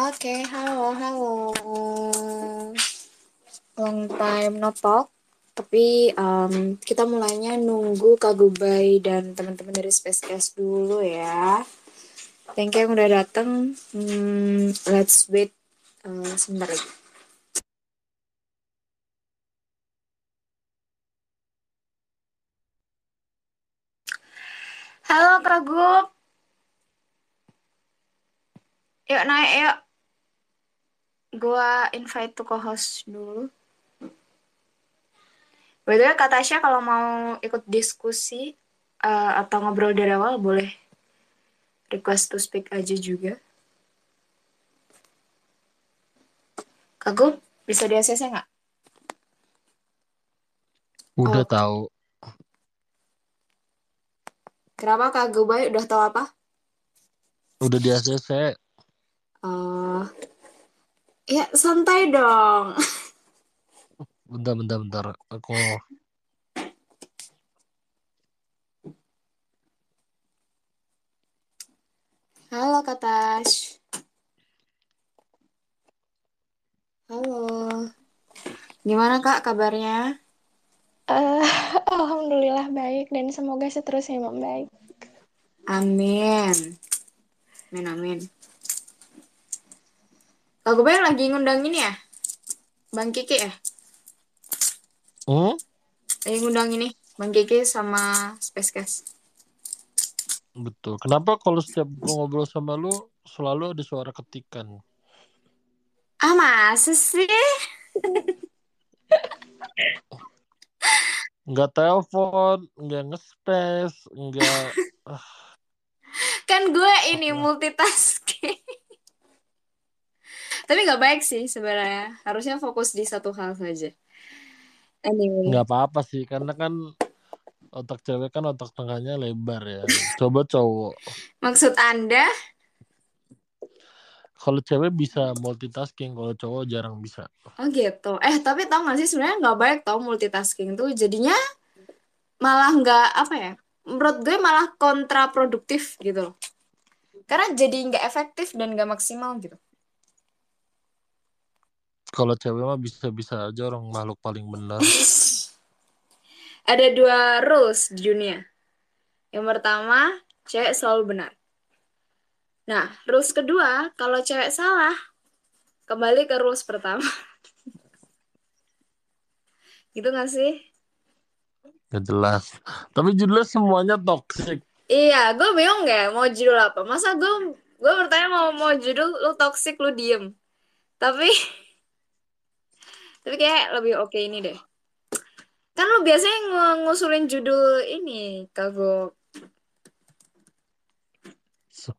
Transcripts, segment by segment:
Oke, halo, halo. Long time no talk. Tapi um, kita mulainya nunggu Kak Gubay dan teman-teman dari Space Cast dulu ya. Thank you yang udah datang. Hmm, let's wait uh, sebentar lagi. Halo Kak Gub. Yuk naik yuk. Gua invite to co-host dulu. The way, Kak Tasya kalau mau ikut diskusi uh, atau ngobrol dari awal boleh request to speak aja juga. Kak Gub, bisa di ACC nggak? Udah Oh. tahu. Kenapa Kak Gubay udah tahu apa? Udah di ACC. Uh, ya santai dong. Bentar, bentar, bentar. Aku Halo Kak Tash. Halo. Gimana Kak kabarnya? Eh, Alhamdulillah baik dan semoga seterusnya membaik. Amin. Amin, amin. Kak Gubay lagi ngundang ini ya? Bang Kiki ya? hmm? Lagi ngundang ini. Bang Kiki sama Space Cast. Betul. Kenapa kalau setiap gua ngobrol sama lu selalu ada suara ketikan? Ah masa sih? Nggak telepon, nggak nge-space, nggak... Kan gue ini multitasking. Tapi nggak baik sih sebenarnya. Harusnya fokus di satu hal saja. Anyway. Nggak apa-apa sih, karena kan otak cewek kan otak tengahnya lebar ya. Coba cowok. Maksud Anda? Kalau cewek bisa multitasking, kalau cowok jarang bisa. Oh gitu. Eh tapi tau gak sih sebenarnya nggak baik tau multitasking tuh jadinya malah nggak apa ya? Menurut gue malah kontraproduktif gitu loh. Karena jadi nggak efektif dan nggak maksimal gitu. Kalau cewek mah bisa-bisa aja orang makhluk paling benar. Ada dua rules di dunia. Yang pertama, cewek selalu benar. Nah, rules kedua, kalau cewek salah, kembali ke rules pertama. gitu gak sih? Gak jelas. Tapi judulnya semuanya toxic. Iya, gue bingung gak mau judul apa. Masa gue gue bertanya mau mau judul lu toxic lu diem. Tapi tapi kayak lebih oke ini deh. Kan lu biasanya ng- ngusulin judul ini, kagok. Se-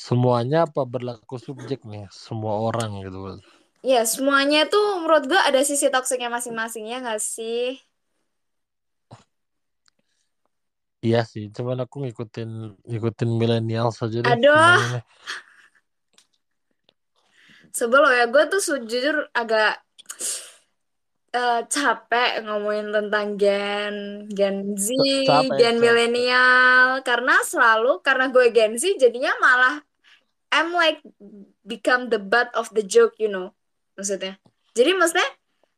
Semuanya apa berlaku subjek nih? Semua orang gitu. Ya, semuanya tuh menurut gue ada sisi toksiknya masing-masing ya gak sih? Iya sih, cuman aku ngikutin ngikutin milenial saja deh Aduh. semuanya nih. Sebel loh ya, gue tuh sejujur agak eh, capek ngomongin tentang gen, Gen Z, Capek, gen milenial. Karena selalu, karena gue Gen Z, jadinya malah I'm like become the butt of the joke, you know. Maksudnya. Jadi maksudnya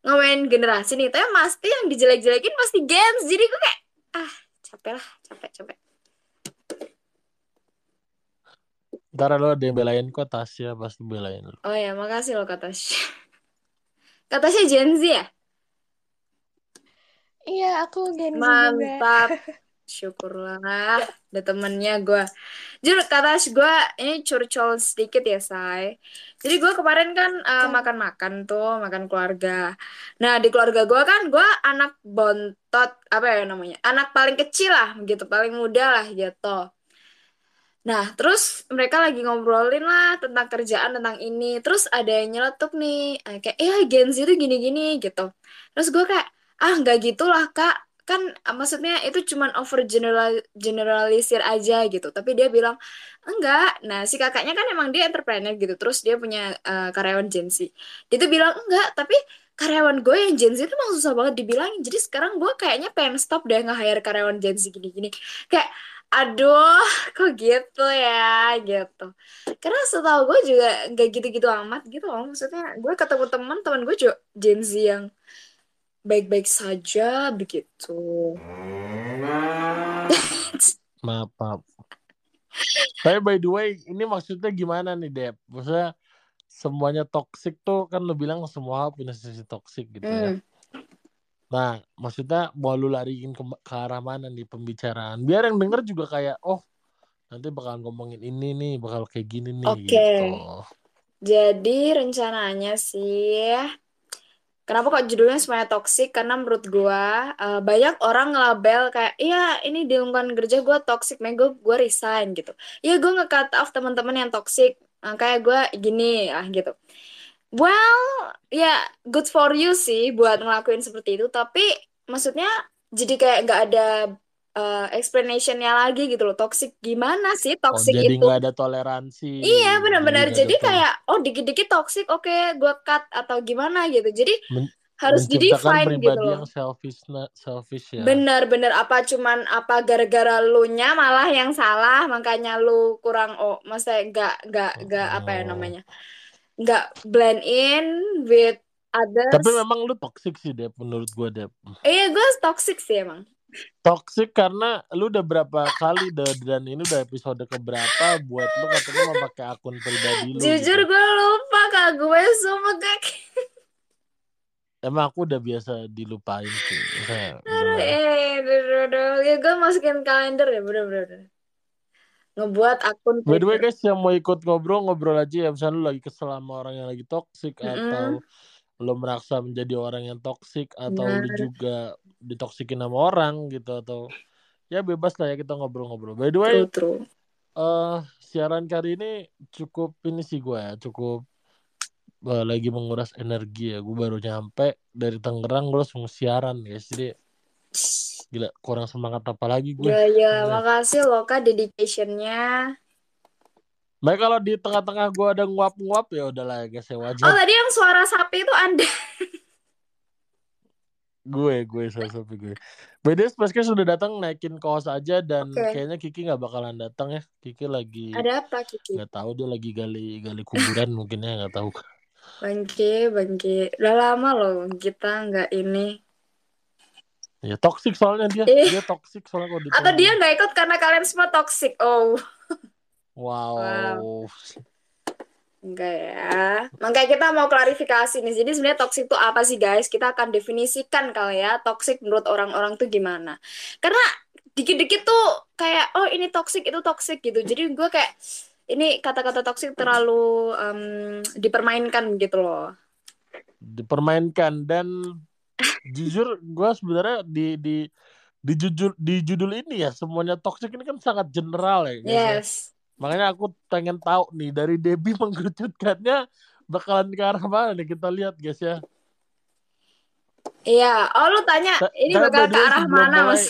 ngomongin generasi nih, tapi pasti yang dijelek-jelekin pasti Gen Z. Jadi gue kayak, ah capek lah, capek, capek. Ntar lo ada yang belain kok Tasya pasti belain lo. Oh ya, makasih loh kata Kata Gen Z ya? Iya, aku Gen Z juga. Mantap. Syukurlah ada temennya gue. Jujur kata gue ini curcol sedikit ya say. Jadi gue kemarin kan uh, makan-makan tuh makan keluarga. Nah di keluarga gue kan gue anak bontot apa ya namanya anak paling kecil lah gitu paling muda lah gitu. Nah terus mereka lagi ngobrolin lah tentang kerjaan tentang ini. Terus ada yang nyeletuk nih eh, kayak eh Gen Z itu gini-gini gitu. Terus gue kayak ah nggak gitulah kak. Kan ah, maksudnya itu cuman over general generalisir aja gitu. Tapi dia bilang enggak. Nah si kakaknya kan emang dia entrepreneur gitu. Terus dia punya uh, karyawan Gen Z. Dia tuh bilang enggak tapi karyawan gue yang Gen Z itu emang susah banget dibilangin. Jadi sekarang gue kayaknya pengen stop deh nge-hire karyawan Gen Z gini-gini. Kayak aduh kok gitu ya gitu karena setahu gue juga nggak gitu-gitu amat gitu loh maksudnya gue ketemu teman teman gue juga Gen Z yang baik-baik saja begitu Maaf, maaf. Tapi by the way, ini maksudnya gimana nih, Dep? Maksudnya semuanya toxic tuh kan lo bilang semua punya sisi toxic gitu ya. Nah, maksudnya mau lu lariin ke, ke arah mana nih pembicaraan? Biar yang denger juga kayak, oh nanti bakal ngomongin ini nih, bakal kayak gini nih Oke. gitu. Jadi rencananya sih, kenapa kok judulnya semuanya toxic? Karena menurut gua eh, banyak orang ngelabel kayak, iya ini di lingkungan kerja gua toxic, makanya gua, gua resign gitu. Iya gua nge-cut off teman-teman yang toxic, Eh, kayak gua gini ah gitu. Well, ya good for you sih buat ngelakuin seperti itu, tapi maksudnya jadi kayak nggak ada eh, explanationnya lagi gitu loh. Toxic gimana sih Oh, toxic jadi itu? nggak ada toleransi. Iya Jadi benar-benar. Jadi tol- kayak oh dikit-dikit toxic, oke gue cut atau gimana gitu. Jadi men- harus menciptakan di-define gitu loh. yang selfish, selfish ya. Bener-bener apa cuman apa gara-gara lu nya malah yang salah makanya lu kurang oh maksudnya nggak nggak nggak apa ya Oh. namanya nggak blend in with Tapi others. memang lu toxic sih, Dep, menurut gua, Dep. Iya gue toxic sih emang. Toxic karena lu udah berapa kali da- dan ini udah episode keberapa buat lu katanya mau pakai akun pribadi lu Jujur gitu. gue lupa kak gue semua kayak Emang aku udah biasa dilupain sih. Eh aduh, aduh. ya gue masukin kalender ya bener-bener ngebuat akun By the way Twitter. guys yang mau ikut ngobrol ngobrol aja ya misalnya lu lagi kesel sama orang yang lagi toxic Mm-mm. atau lu merasa menjadi orang yang toxic atau lu Benar. juga ditoksikin sama orang gitu atau ya bebas lah ya kita ngobrol-ngobrol. By the way True true. eh siaran kali ini cukup ini sih gue ya cukup eh, lagi menguras energi ya. Gue baru nyampe dari Tangerang gue langsung siaran guys. Jadi gila kurang semangat apa lagi gue. Ya ya Bener. makasih loh kak dedicationnya. Baik kalau di tengah-tengah gue ada nguap-nguap ya udahlah ya guys ya Oh wajar. tadi yang suara sapi itu anda. gue gue salah satu gue. BD Spacecast sudah datang naikin kaos aja dan Oke. kayaknya Kiki nggak bakalan datang ya. Kiki lagi Ada apa Kiki? nggak tahu dia lagi gali gali kuburan mungkin ya nggak tahu. Bangke bangke. Udah lama loh kita nggak ini. Ya toxic soalnya dia Eh. dia toxic soalnya kalau Atau dia nggak ikut karena kalian semua toxic. Oh Wow. enggak ya. Makanya kita mau klarifikasi nih. Jadi sebenarnya toxic itu apa sih guys? Kita akan definisikan kali ya. Toxic menurut orang-orang tuh gimana? Karena dikit-dikit tuh kayak oh ini toxic itu toxic gitu. Jadi gue kayak ini kata-kata toxic terlalu em, dipermainkan gitu loh. dipermainkan dan jujur gue sebenarnya di di di judul di judul ini ya semuanya toxic ini kan sangat general ya guys ya. Yes. Makanya aku pengen tahu nih dari Debbie mengkerucutkannya bakalan ke arah mana nih kita lihat guys ya. Iya. Oh lu tanya Ta- ini bakal ke arah mana mulai- mas?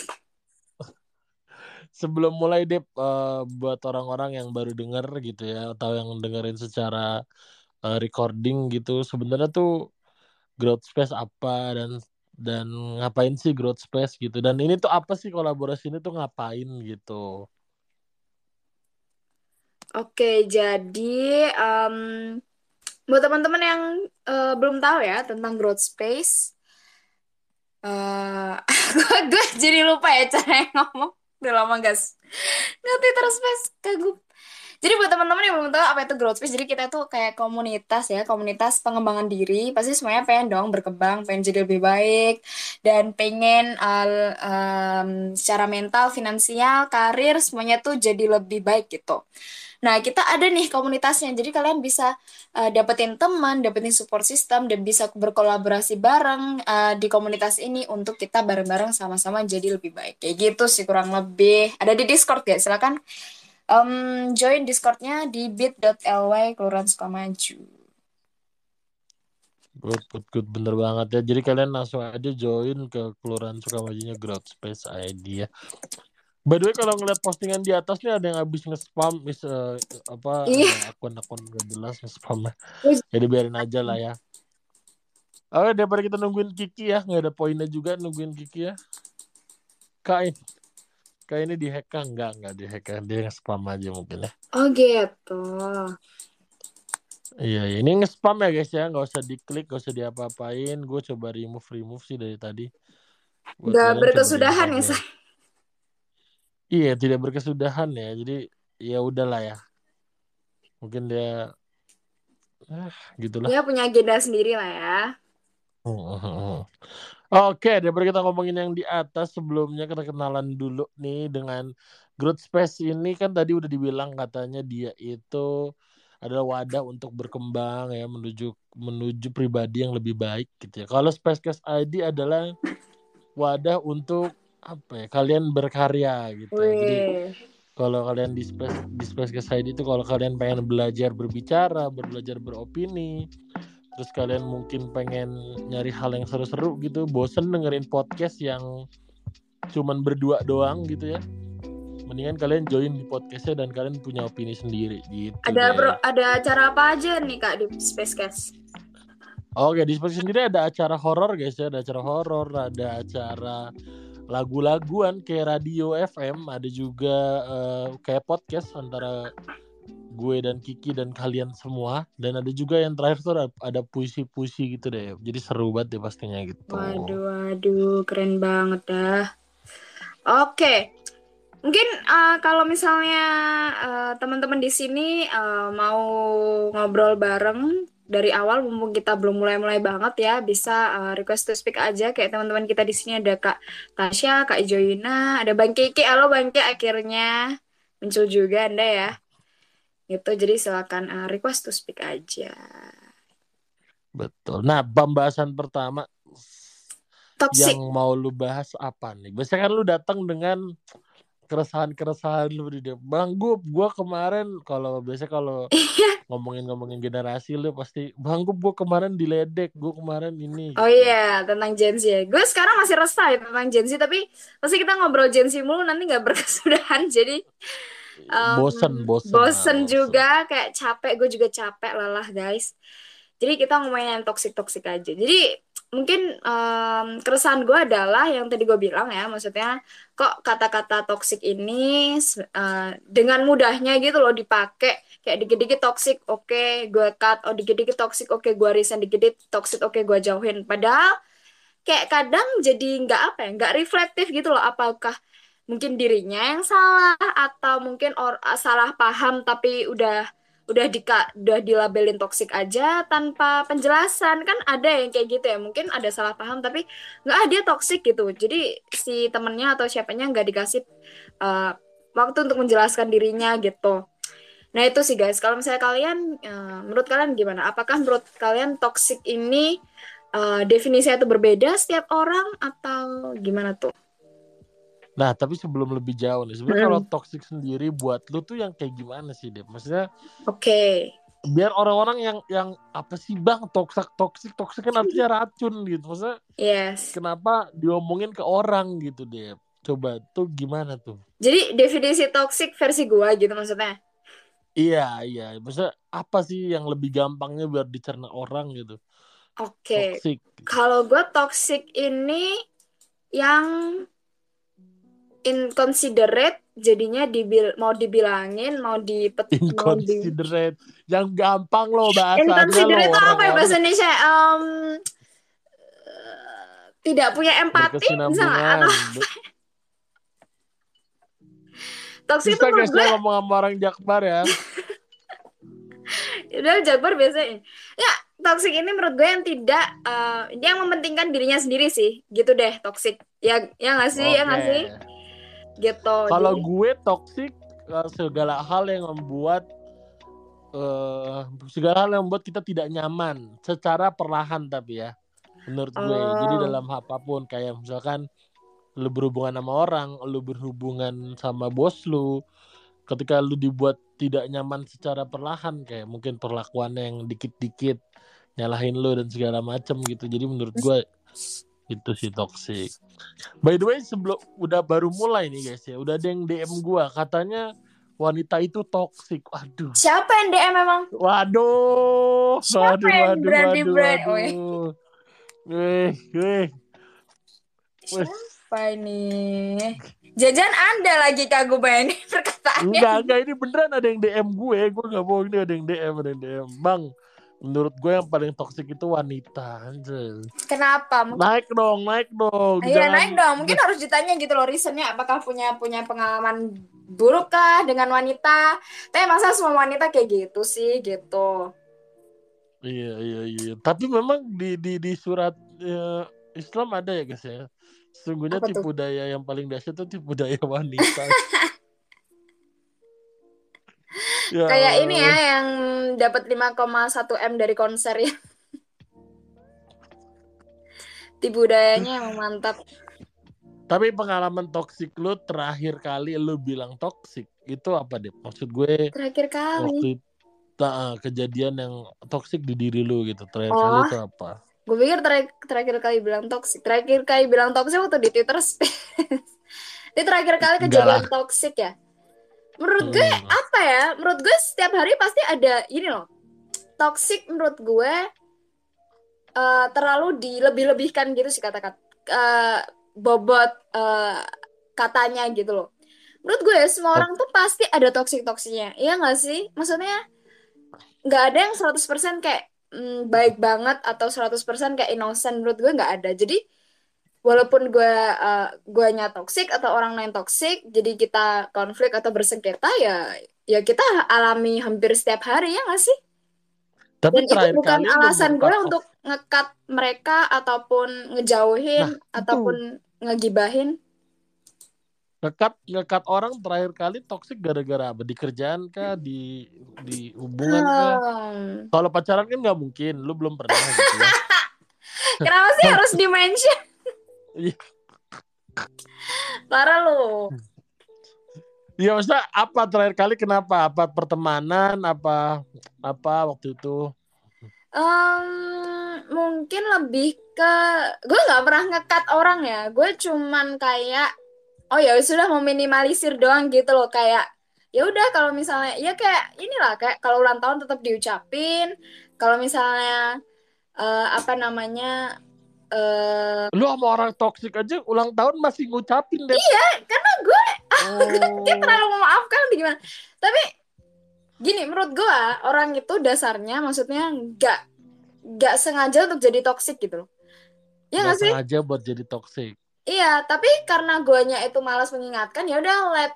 Sebelum mulai Deb eh, buat orang-orang yang baru denger gitu ya atau yang dengerin secara eh, recording gitu sebenarnya tuh growth space apa dan dan ngapain sih growth space gitu dan ini tuh apa sih kolaborasi ini tuh ngapain gitu. Oke, jadi em, buat teman-teman yang eh, belum tahu ya tentang growth space, eh gue gue jadi lupa ya cara ngomong. Udah lama guys. Nggak Twitter space kagum. Jadi buat teman-teman yang belum tahu apa itu growth space, jadi kita tuh kayak komunitas ya, komunitas pengembangan diri. Pasti semuanya pengen dong berkembang, pengen jadi lebih baik, dan pengen eh, em, secara mental, finansial, karir semuanya tuh jadi lebih baik gitu. Nah, kita ada nih komunitasnya. Jadi kalian bisa uh, dapetin teman, dapetin support system, dan bisa berkolaborasi bareng uh, di komunitas ini untuk kita bareng-bareng sama-sama jadi lebih baik. Kayak gitu sih kurang lebih. Ada di Discord ya, silakan um, join Discordnya di bit.ly Kelurahan Sukamaju. Good, good, good, bener banget ya. Jadi kalian langsung aja join ke Kelurahan Sukamajunya Growth Space ID ya. By the way kalau ngeliat postingan di atas nih ada yang habis nge-spam is eh, apa akun-akun gak jelas nge-spam Jadi biarin aja lah ya. Oke daripada kita nungguin Kiki ya, nggak ada poinnya juga nungguin Kiki ya. Kak, kayak ini dihack kan enggak enggak dihack kan dia nge-spam aja mungkin ya Oh gitu. iya iya. ini nge-spam ya guys ya nggak usah diklik nggak usah diapa-apain gue coba remove remove sih dari tadi Buat Udah berkesudahan ya, aja. Say? iya tidak berkesudahan ya jadi ya udahlah ya mungkin dia ah gitulah Dia punya agenda sendiri lah ya. Hmm. Oke, daripada kita ngomongin yang di atas, sebelumnya kita kenalan dulu nih dengan Growth Space ini kan tadi udah dibilang katanya dia itu adalah wadah untuk berkembang ya menuju menuju pribadi yang lebih baik gitu ya. Kalau Spacecast ID adalah wadah untuk apa ya? Kalian berkarya gitu ya. Jadi kalau kalian di Space di Spacecast ID itu kalau kalian pengen belajar berbicara, belajar beropini, terus kalian mungkin pengen nyari hal yang seru-seru gitu, bosen dengerin podcast yang cuman berdua doang gitu ya. Mendingan kalian join di podcastnya dan kalian punya opini sendiri gitu. Ada guys. bro, ada acara apa aja nih Kak di Spacecast? Oke, di Spacecast sendiri ada acara horor guys ya, ada acara horor, ada acara lagu-laguan kayak radio FM, ada juga eh, kayak podcast antara gue dan Kiki dan kalian semua dan ada juga yang terakhir tuh ada, puisi-puisi gitu deh. Jadi seru banget deh pastinya gitu. Waduh, waduh, keren banget dah. Oke, mungkin eh, kalau misalnya eh, teman-teman di sini eh, mau ngobrol bareng dari awal, mumpung kita belum mulai-mulai banget ya, bisa eh, request to speak aja. Kayak teman-teman kita di sini ada Kak Tasya, Kak Joyina, ada Bang Kiki. Halo Bang Kiki, akhirnya muncul juga Anda ya. Gitu, jadi silakan eh, request to speak aja. Betul. Nah, pembahasan pertama Toxic. yang mau lu bahas apa nih? Biasanya kan lu datang dengan keresahan-keresahan lu di dia. Bang Gup, gua kemarin kalau biasa kalau ngomongin-ngomongin generasi lu pasti Bang Gup gua kemarin diledek, gua kemarin ini. Oh iya, tentang Gen Z ya. Gue sekarang masih resah ya tentang Gen Z, tapi pasti kita ngobrol Gen Z mulu nanti nggak berkesudahan. Jadi em, bosen, bosen. bosen lah, juga, kayak capek. Gue juga capek lelah guys. Jadi kita ngomongin yang toksik-toksik aja. Jadi mungkin em, keresahan gue adalah yang tadi gue bilang ya, maksudnya kok kata-kata toksik ini eh, dengan mudahnya gitu loh dipakai kayak dikit-dikit toksik oke gue cut oh dikit-dikit toksik oke gue resign dikit-dikit toksik oke gue jauhin padahal kayak kadang jadi nggak apa ya nggak reflektif gitu loh apakah mungkin dirinya yang salah atau mungkin or salah paham tapi udah udah di udah dilabelin toksik aja tanpa penjelasan. Kan ada yang kayak gitu ya mungkin ada salah paham tapi nggak ah dia toksik gitu. Jadi si temennya atau siapanya nggak dikasih uh, waktu untuk menjelaskan dirinya gitu. Nah itu sih guys. Kalau misalnya kalian uh, menurut kalian gimana? Apakah menurut kalian toksik ini uh, definisinya itu berbeda setiap orang atau gimana tuh Nah, tapi sebelum lebih jauh nih, sebenarnya Hmm. kalau toxic sendiri buat lu tuh yang kayak gimana sih, Dep? Maksudnya oke biar orang-orang yang yang apa sih bang toxic toxic toxic kan artinya racun gitu. Maksudnya yes kenapa diomongin ke orang gitu, Dep? Coba tuh gimana tuh? jadi definisi toksik versi gua gitu maksudnya Iya, iya. Maksudnya apa sih yang lebih gampangnya biar dicerna orang gitu? oke Toxic. Kalau gue toxic ini yang inconsiderate jadinya dibil mau dibilangin mau di mau di Inconsiderate. Yang gampang loh bahasanya inconsiderate itu apa ya bahasa Indonesia? Eh, tidak punya empati misalnya atau toxic itu menurut gue ngomong sama orang Jakbar ya. udah Jabar biasanya. Ya toxic ini menurut gue yang tidak eh, dia yang mementingkan dirinya sendiri sih. Gitu deh toxic. Ya ya nggak sih? Ya nggak sih gitu Kalau Jadi- gue toxic eh, segala hal yang membuat eh segala hal yang membuat kita tidak nyaman secara perlahan tapi ya menurut gue. Oh. Jadi dalam apa pun kayak misalkan lu berhubungan sama orang, lu berhubungan sama bos lu, ketika lu dibuat tidak nyaman secara perlahan kayak mungkin perlakuannya yang dikit-dikit nyalahin lu dan segala macem gitu. Jadi menurut gue itu sih toxic. By the way sebelum udah baru mulai nih guys ya, udah ada yang DM gua katanya wanita itu toxic. Waduh. siapa yang DM memang Waduh. Siapa Waduh, yang waduh, berani waduh, berani? waduh. Weh, weh. Siapa ini? Jajan anda lagi kagum ini perkataannya. Enggak, enggak ini beneran ada yang DM gue. Gue nggak bohong ini ada yang DM, ada yang DM. Bang, menurut gue yang paling toksik itu wanita. Anjir. Kenapa? Mungkin Naik dong, naik dong. Iya Jangan- naik dong. Mungkin harus ditanya gitu loh reasonnya apakah punya punya pengalaman buruk kah dengan wanita? Tapi masa semua wanita kayak gitu sih gitu. Iya, iya, iya. Tapi memang di di di surat ya, Islam ada ya guys ya. Sesungguhnya tipu daya yang paling dahsyat itu tipu daya wanita. Ya Kayak ini ya yang dapat 5,1 m dari konser ya. Tipu dayanya emang mantap. Tapi pengalaman toksik lu terakhir kali lu bilang toksik itu apa deh? Maksud gue Terakhir kali. waktu nah, kejadian yang toksik di diri lu gitu. Terakhir Oh. kali itu apa? Gue pikir terakhir, terakhir kali bilang toksik. Terakhir kali bilang toksik waktu di Twitter Space. Ini terakhir kali kejadian toksik ya. Menurut gue Hmm. apa ya? Menurut gue setiap hari pasti ada ini loh. Toxic menurut gue eh, terlalu dilebih-lebihkan gitu sih kata-kata eh, bobot eh, katanya gitu loh. Menurut gue semua orang tuh pasti ada toxic-toksiknya. Iya nggak sih? Maksudnya nggak ada yang 100% kayak mm, baik banget atau 100% kayak innocent menurut gue nggak ada. Jadi walaupun gue uh, guanya toxic atau orang lain toxic, jadi kita konflik atau bersengketa ya ya kita alami hampir setiap hari ya nggak sih? Tapi Dan itu bukan alasan gue untuk ngekat mereka ataupun ngejauhin Nah, itu. ataupun ngegibahin. ngekat ngekat orang terakhir kali toksik gara-gara apa? Di kerjaan kah? Di di hubungan kah? Hmm. Kalau pacaran kan nggak mungkin, lu belum pernah gitu ya. Kenapa sih harus di-mention? Iya. Parah lu. Iya, maksudnya apa terakhir kali kenapa? Apa pertemanan? Apa apa waktu itu? Em, mungkin lebih ke gue nggak pernah ngekat orang ya gue cuman kayak oh ya sudah meminimalisir doang gitu loh kayak ya udah kalau misalnya ya kayak inilah kayak kalau ulang tahun tetap diucapin kalau misalnya eh, apa namanya eh Lu sama orang toksik aja ulang tahun masih ngucapin deh. karena gue Oh. dia terlalu memaafkan gimana tapi gini menurut gue orang itu dasarnya maksudnya nggak nggak sengaja untuk jadi toksik gitu loh ya Nggak nggak sih sengaja buat jadi toksik. Iya, tapi karena guanya itu malas mengingatkan, ya udah let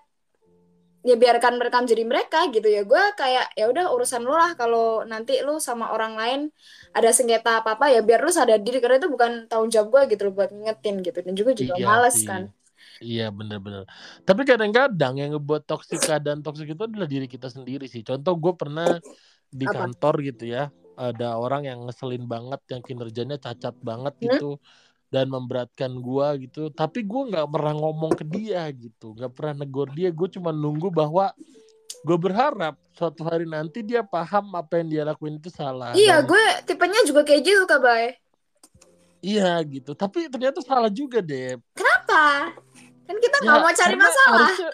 ya biarkan mereka menjadi mereka gitu ya. Gue kayak ya udah urusan lu lah kalau nanti lu sama orang lain ada sengketa apa-apa ya biar lu sadar diri karena itu bukan tanggung jawab gue gitu loh buat ngingetin gitu. Dan juga juga Iya malas sih. kan. Iya bener-bener. Tapi kadang-kadang yang ngebuat toksik keadaan toksik itu adalah diri kita sendiri sih. Contoh gue pernah di Apa? kantor gitu ya, ada orang yang ngeselin banget, yang kinerjanya cacat banget Hmm? gitu, dan memberatkan gue gitu. Tapi gue nggak pernah ngomong ke dia gitu, nggak pernah negor dia. Gue cuma nunggu bahwa gue berharap suatu hari nanti dia paham apa yang dia lakuin itu salah. Iya, Dan- gue tipenya juga kayak gitu kabay. Iya gitu. Tapi ternyata salah juga deh. Apa? Kan kita nggak Ya, mau cari masalah. Harusnya,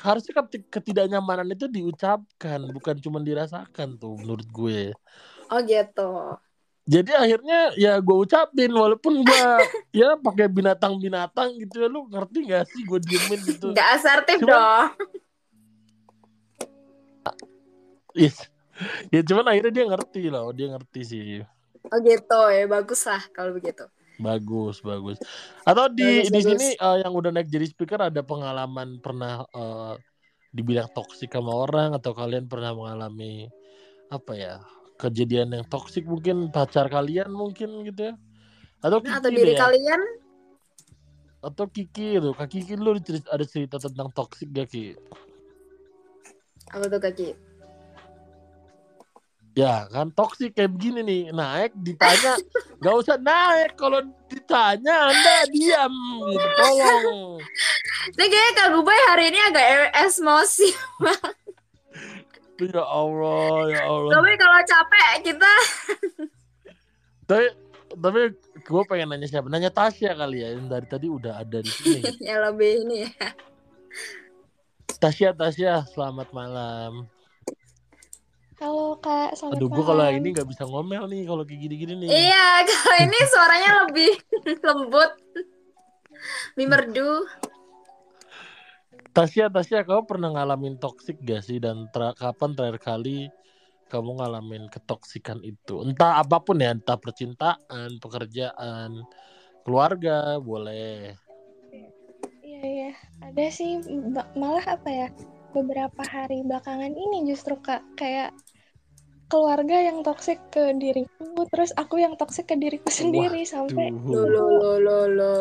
harusnya keti- ketidaknyamanan itu diucapkan, bukan cuma dirasakan tuh menurut gue. Oh gitu. Jadi akhirnya ya gue ucapin walaupun gue ya pakai binatang-binatang gitu ya lu ngerti gak sih gue diemin gitu. Nggak asertif Cuman- dong. Yes. Ya cuman akhirnya dia ngerti loh, dia ngerti sih. Oh gitu ya, bagus lah kalau begitu. Bagus, bagus. Atau di Bagus, di bagus. sini eh, yang udah naik jadi speaker ada pengalaman pernah eh, dibilang toksik sama orang atau kalian pernah mengalami apa ya kejadian yang toksik mungkin pacar kalian mungkin gitu ya. Atau Kiki Atau diri ya. kalian. Atau Kiki itu kak Kiki lu ada cerita, tentang toksik gak Ki? Apa tuh kaki? ya kan toksik kayak begini nih. Naik ditanya. Nggak usah naik. Kalau ditanya anda diam. Gitu tolong. Ini kayaknya Kak Gubay hari ini agak e- emosi. ya Allah ya Allah Tapi kalau capek kita tapi tapi gue pengen nanya siapa nanya Tasya kali ya yang dari tadi udah ada di sini ya lebih ini ya. Tasya Tasya selamat malam Halo Kak, selamat aduh gue malam. kalau ini nggak bisa ngomel nih kalau kayak gini-gini nih Iya, kalau ini suaranya lebih lembut. Lebih merdu. Tasya, Tasya, kamu pernah ngalamin toksik gak sih? Dan ter- kapan terakhir kali kamu ngalamin ketoksikan itu? Entah apa pun ya, entah percintaan, pekerjaan, keluarga, boleh. Iya, iya. Ada sih, malah apa ya, beberapa hari belakangan ini justru Kak, kayak keluarga yang toksik ke diriku, terus aku yang toksik ke diriku sendiri, sampai Lo lo lo lo lo.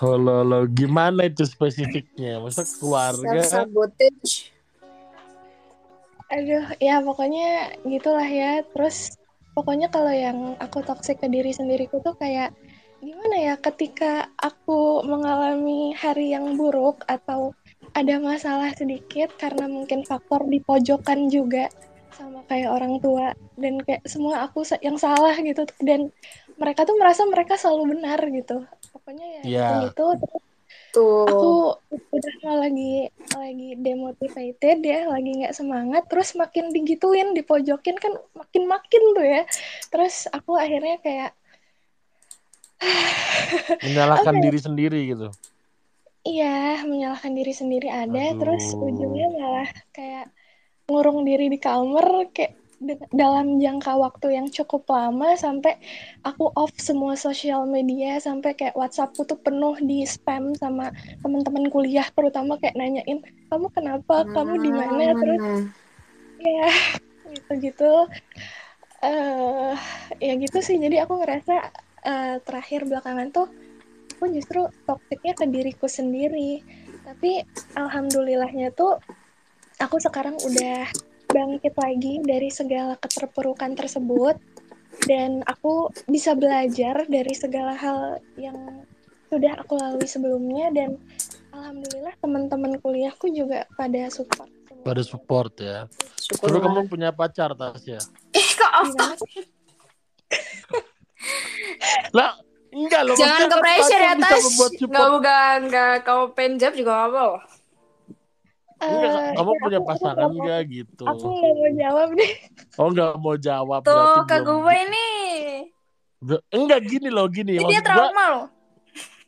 lo, lo, lo. gimana itu spesifiknya? Masa keluarga? Self sabotage. Aduh, ya pokoknya gitulah ya. Terus pokoknya kalau yang aku toksik ke diri sendiriku tuh kayak gimana ya ketika aku mengalami hari yang buruk atau ada masalah sedikit karena mungkin faktor di pojokan juga sama kayak orang tua dan kayak semua aku yang salah gitu dan mereka tuh merasa mereka selalu benar gitu. Pokoknya ya Iya. gitu terus Tuh. aku udah mau lagi lagi demotivated ya lagi nggak semangat terus makin digituin dipojokin kan makin makin tuh ya terus aku akhirnya kayak Menyalahkan Apa ya? diri sendiri gitu. iya menyalahkan diri sendiri ada terus Aduh. ujungnya malah kayak ngurung diri di kamar kayak dalam jangka waktu yang cukup lama sampai aku off semua sosial media sampai kayak WhatsAppku tuh penuh di spam sama teman-teman kuliah terutama kayak nanyain kamu kenapa? Kamu di mana? Terus Hmm. ya gitu-gitu eh ya gitu sih. Jadi aku ngerasa eh, terakhir belakangan tuh aku justru toksiknya ke diriku sendiri. Tapi alhamdulillahnya tuh aku sekarang udah bangkit lagi dari segala keterpurukan tersebut dan aku bisa belajar dari segala hal yang sudah aku lalui sebelumnya dan alhamdulillah teman-teman kuliahku juga pada support. Pada support ya. Syukurlah. kamu punya pacar Tasya? Eh, kok off? Lah, enggak loh. Jangan ke kan pressure ya, Tas. Nggak, enggak, enggak. Kamu pengen jawab juga nggak apa Enggak, Eh, kamu ya, punya pasangan enggak gitu? Aku nggak mau jawab deh. Oh enggak mau jawab Tuh, belum. gue ini. Enggak gini loh gini. Ini dia trauma loh.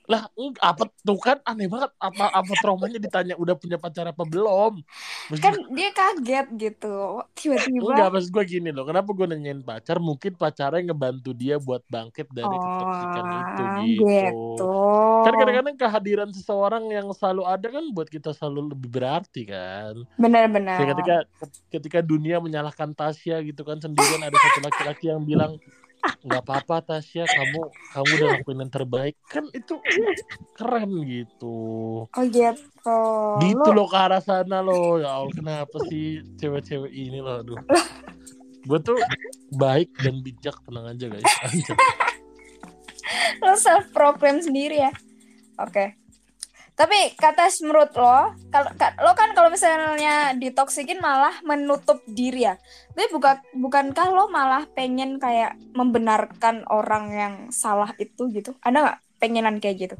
Lah apa tuh kan aneh banget apa apa traumanya ditanya udah punya pacar apa belum? Maksud Kan dia kaget gitu. Tiba-tiba. Enggak, maksud gue gini loh. Kenapa gue nanyain pacar? Mungkin pacarnya ngebantu dia buat bangkit dari ketoksikan itu Oh, gitu. gitu. Kan kadang-kadang kehadiran seseorang yang selalu ada kan buat kita selalu lebih berarti kan. Benar-benar. Ketika ketika dunia menyalahkan Tasya gitu kan sendirian ada satu laki-laki yang bilang nggak apa-apa Tasya. Kamu kamu udah lakuin yang terbaik. Kan itu keren gitu. Oh gitu. gitu loh ke arah sana loh. Ya Allah kenapa sih cewek-cewek ini loh? Aduh. Gue tuh baik dan bijak. Tenang aja guys. Lo self proclaim sendiri ya? Oke tapi kata menurut lo kalau ka- lo kan kalau misalnya ditoksikin malah menutup diri ya? Tapi bukan bukankah lo malah pengen kayak membenarkan orang yang salah itu gitu? Ada nggak pengenan kayak gitu?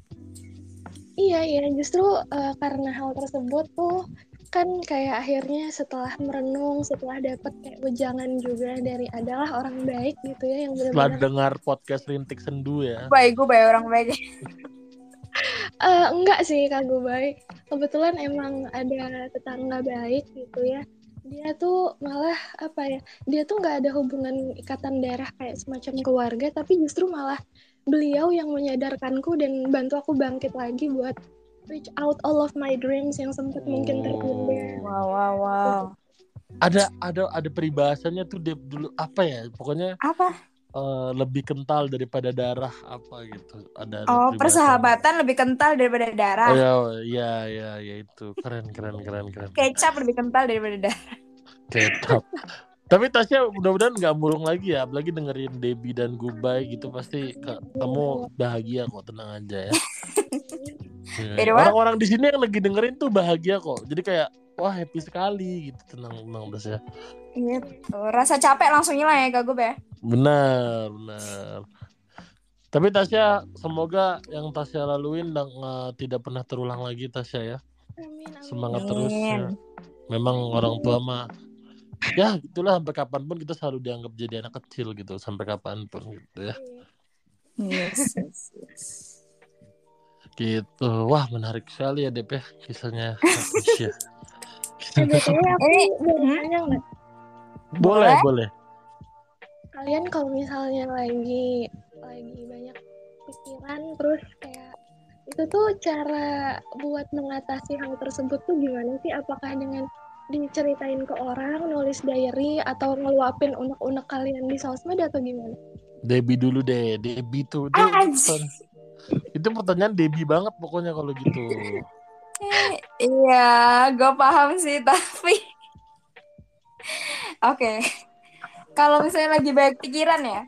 Iya, iya. Justru eh, karena hal tersebut tuh kan kayak akhirnya setelah merenung, setelah dapat kayak wejangan juga dari adalah orang baik gitu ya yang setelah benar-benar dengar podcast rintik sendu ya. Baik gue baik orang baik Eh, enggak sih kagak baik. Kebetulan emang ada tetangga baik gitu ya. Dia tuh malah apa ya? Dia tuh nggak ada hubungan ikatan darah kayak semacam keluarga, tapi justru malah beliau yang menyadarkanku dan bantu aku bangkit lagi buat reach out all of my dreams yang sempat mungkin tertunda. wow wow wow ada ada ada peribahasannya tuh dia dulu apa ya pokoknya apa eh, lebih kental daripada darah apa gitu ada, ada oh peribahasan. persahabatan lebih kental daripada darah Oh, ya ya ya ya itu keren keren keren keren kecap lebih kental daripada darah Kecap. Tapi Tasya mudah-mudahan nggak murung lagi ya, apalagi dengerin Debbie dan Goodbye gitu pasti ka- kamu bahagia kok, tenang aja ya. Ya, Beda banget. Orang-orang di sini yang lagi dengerin tuh bahagia kok, jadi kayak wah happy sekali gitu, tenang tenang Tasya. gitu rasa capek langsung hilang ya kak gue ya Benar benar. Tapi Tasya semoga yang Tasya laluin dan eh, tidak pernah terulang lagi Tasya ya. Amin, amin. Semangat Amin. terus ya. Memang orang tua mah ya gitulah sampai kapan pun kita selalu dianggap jadi anak kecil gitu sampai kapan pun gitu ya. yes, yes, yes. Gitu. Wah, menarik sekali ya Dep ya kisahnya Tasya. Eh, BTW aku boleh hmm? nggak? boleh, boleh. Kalian kalau misalnya lagi lagi banyak pikiran terus kayak itu tuh cara buat mengatasi hal tersebut tuh gimana sih? Apakah dengan diceritain ke orang, nulis diary atau ngeluapin unek-unek kalian di sosmed atau gimana? Debbie dulu deh. Debbie tuh. Itu, Ah, itu, pertanyaan- itu pertanyaan Debbie banget pokoknya kalau gitu. Iya, gue paham sih, tapi oke. Kalau misalnya lagi banyak pikiran ya,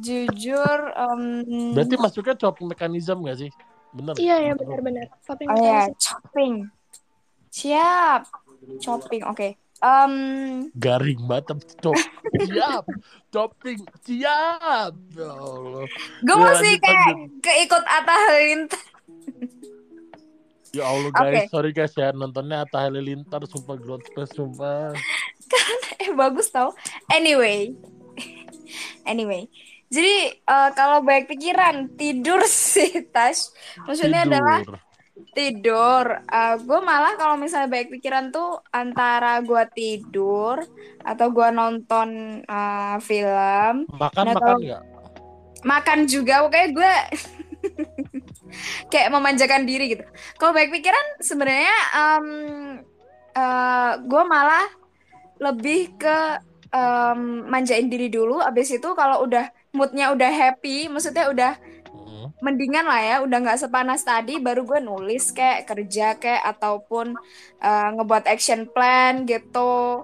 jujur, em, Berarti masuknya coping mekanisme gak sih? Bener. Iya ya benar-benar. Coping oh ya, chopping, siap, chopping, oke. Em, Garing banget cop. Siap. Coping. Siap. Ya Allah. gue Ya, masih kayak keikut Atta Halilintar. Ya Allah guys, Oke. sorry guys ya nontonnya Atta Halilintar sumpah growth space sumpah. eh bagus tau. Anyway, anyway. Jadi eh, kalau banyak pikiran tidur sih Tash. Maksudnya adalah Tidur. tidur. gue malah kalau misalnya banyak pikiran tuh antara gue tidur atau gue nonton eh, film, Makan makan nggak? makan juga. Pokoknya gue kayak memanjakan diri gitu. Kalau banyak pikiran sebenarnya gue malah lebih ke em, manjain diri dulu. Abis itu kalau udah moodnya udah happy, maksudnya udah Hmm. mendingan lah ya, udah nggak sepanas tadi, baru gue nulis kayak kerja kayak ataupun eh, ngebuat action plan gitu.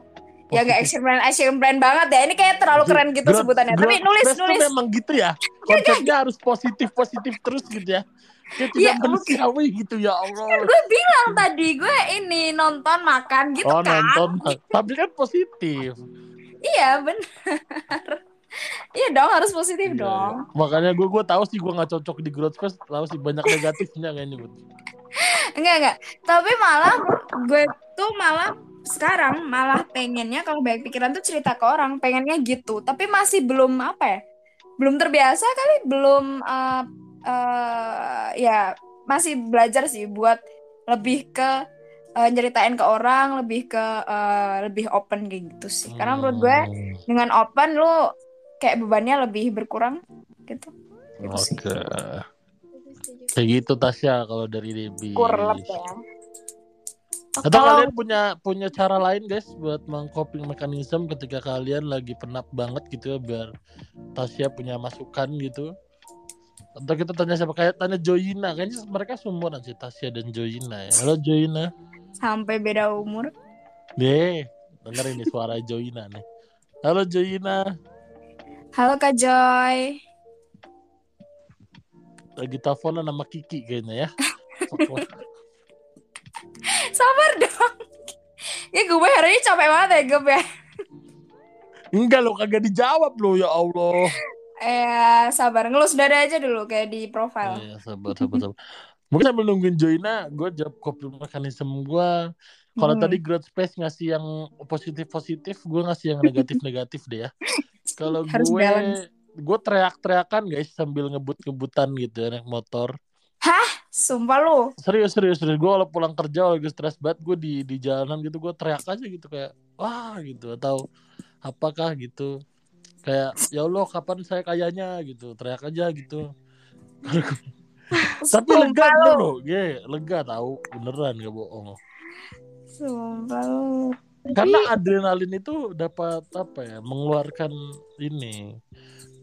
Ya nggak action plan, action plan banget ya. Ini kayak terlalu keren gitu Growth- sebutannya. Tapi nulis nulis. memang gitu ya. Konsepnya harus positif positif terus gitu ya. Kayak tidak Iya, manusiawi gitu ya Allah. Gue bilang tadi gue ini nonton makan gitu Oh kan. nonton, tapi kan positif. Iya benar. iya dong harus positif Iya, dong. iya. Makanya gue gue tahu sih gue nggak cocok di growth space, tahu sih banyak negatifnya kayaknya. Bud. Enggak enggak. Tapi malah gue tuh malah sekarang malah pengennya kalau banyak pikiran tuh cerita ke orang, pengennya gitu. Tapi masih belum apa ya? Belum terbiasa kali, belum eh eh, ya masih belajar sih buat lebih ke eh, nyeritain ke orang, lebih ke eh, lebih open kayak gitu sih. Karena menurut gue Hmm, dengan open lu kayak bebannya lebih berkurang gitu. Gitu. Oke. Setuju. Kayak gitu Tasya kalau dari Debbie. Kurlep ya. Atau Kalau- kalian punya punya cara lain guys buat mengcoping mekanisme ketika kalian lagi penat banget gitu ya biar Tasya punya masukan gitu. Atau kita tanya siapa kayak tanya Joyina kayaknya mereka seumuran sih Tasya dan Joyina ya. Halo Joyina. sampai beda umur. Deh, denger ini suara Joyina nih. Halo Joyina, Halo Kak Joy. lagi teleponan sama Kiki kayaknya ya. Sabar dong. Ya gue hari ini capek banget ya gue ya. Enggak lo kagak dijawab lo ya Allah. Eh sabar ngelus dada aja dulu kayak di profile. Iya, sabar, sabar, sabar. Mungkin sambil nungguin Joyna, gue jawab coping mekanisme gue. Kalau Hmm. tadi growth space ngasih yang positif-positif, gue ngasih yang negatif-negatif deh ya. Kalau gue, balance. gue teriak-teriakan guys sambil ngebut-ngebutan gitu ya, naik motor. Sumpah lu. Serius, serius, serius. Gue kalau pulang kerja, kalau gue stres banget, gue di di jalanan gitu, gue teriak aja gitu kayak, wah gitu. Atau apakah gitu. Kayak, ya Allah kapan saya kayanya gitu. Teriak aja gitu. Tapi lega bener loh, lega tahu beneran gak bohong. Sumpah lu. Karena adrenalin itu dapat apa ya, mengeluarkan ini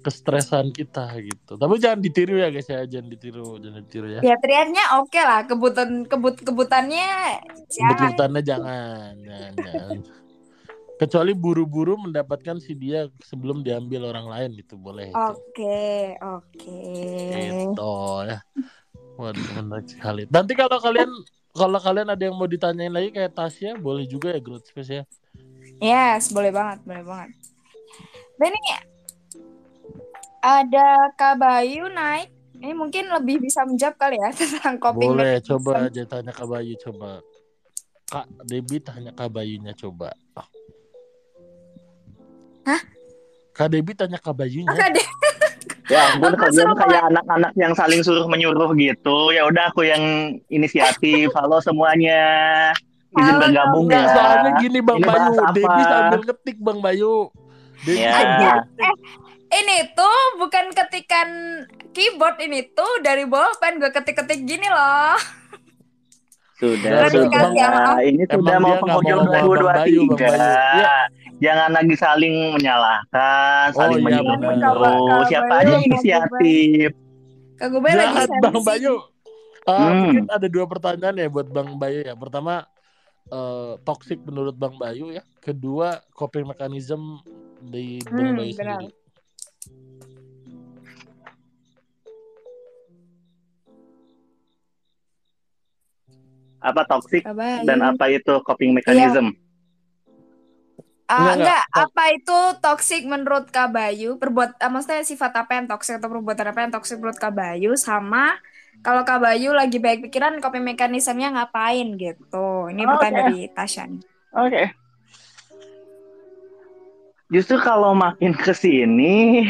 kestresan kita gitu. Tapi jangan ditiru ya guys ya, jangan ditiru, jangan ditiru ya. Ya teriaknya oke lah. Kebutan kebut kebutannya jangan. Kebutuhannya jangan, jangan, jangan. Kecuali buru-buru mendapatkan si dia sebelum diambil orang lain itu boleh. itu. Oke oke. Gitu ya. Waduh menarik sekali. Nanti kalau kalian kalau kalian ada yang mau ditanyain lagi kayak Tasya, boleh juga ya growth space ya. Yes boleh banget boleh banget. Ini ada Kak Bayu naik. Ini mungkin lebih bisa menjawab kali ya tentang coping Boleh, mechanism. coba aja tanya Kak Bayu coba. Kak Debi tanya Kak Bayunya coba. Hah? Kak Debi tanya Kak Bayunya. Oke deh. Ya ampun kalian kayak anak-anak yang saling suruh menyuruh gitu. Ya udah aku yang inisiatif. Halo semuanya. Izin Halo, bergabung ya. Enggak, soalnya gini Bang Ini Bayu? Devi sambil ngetik Bang Bayu. Devi Ya. Eh. Ini tuh bukan ketikan keyboard ini tuh dari bolpen gue ketik-ketik gini loh. Sudah, Klarifikasi sudah. ya. Ini sudah mau penghujung mau ngomong Bang Bayu, Bang 2023. Bayu. Iya. Jangan lagi saling menyalahkan, Oh, saling iya, menyuruh. benar. menyuruh. Siapa aja inisiatif. Kak gue lagi sensi. Bang Bayu. Ah, Hmm. Mungkin ada dua pertanyaan ya buat Bang Bayu ya. Pertama, eh, toxic menurut Bang Bayu ya. Kedua, coping mechanism di Bang Hmm, Bayu benar. sendiri. Apa toxic Bayu. dan apa itu coping mechanism? Ah, Enggak, enggak, enggak. apa itu toxic menurut Kak Bayu? Perbuat, ah, maksudnya sifat apa yang toxic atau perbuatan apa yang toxic menurut Kak Bayu sama kalau Kak Bayu lagi baik pikiran coping mekanismenya ngapain gitu. Ini Oh, pertanyaan oke. dari Tasya nih. Oke. Justru kalau makin ke sini,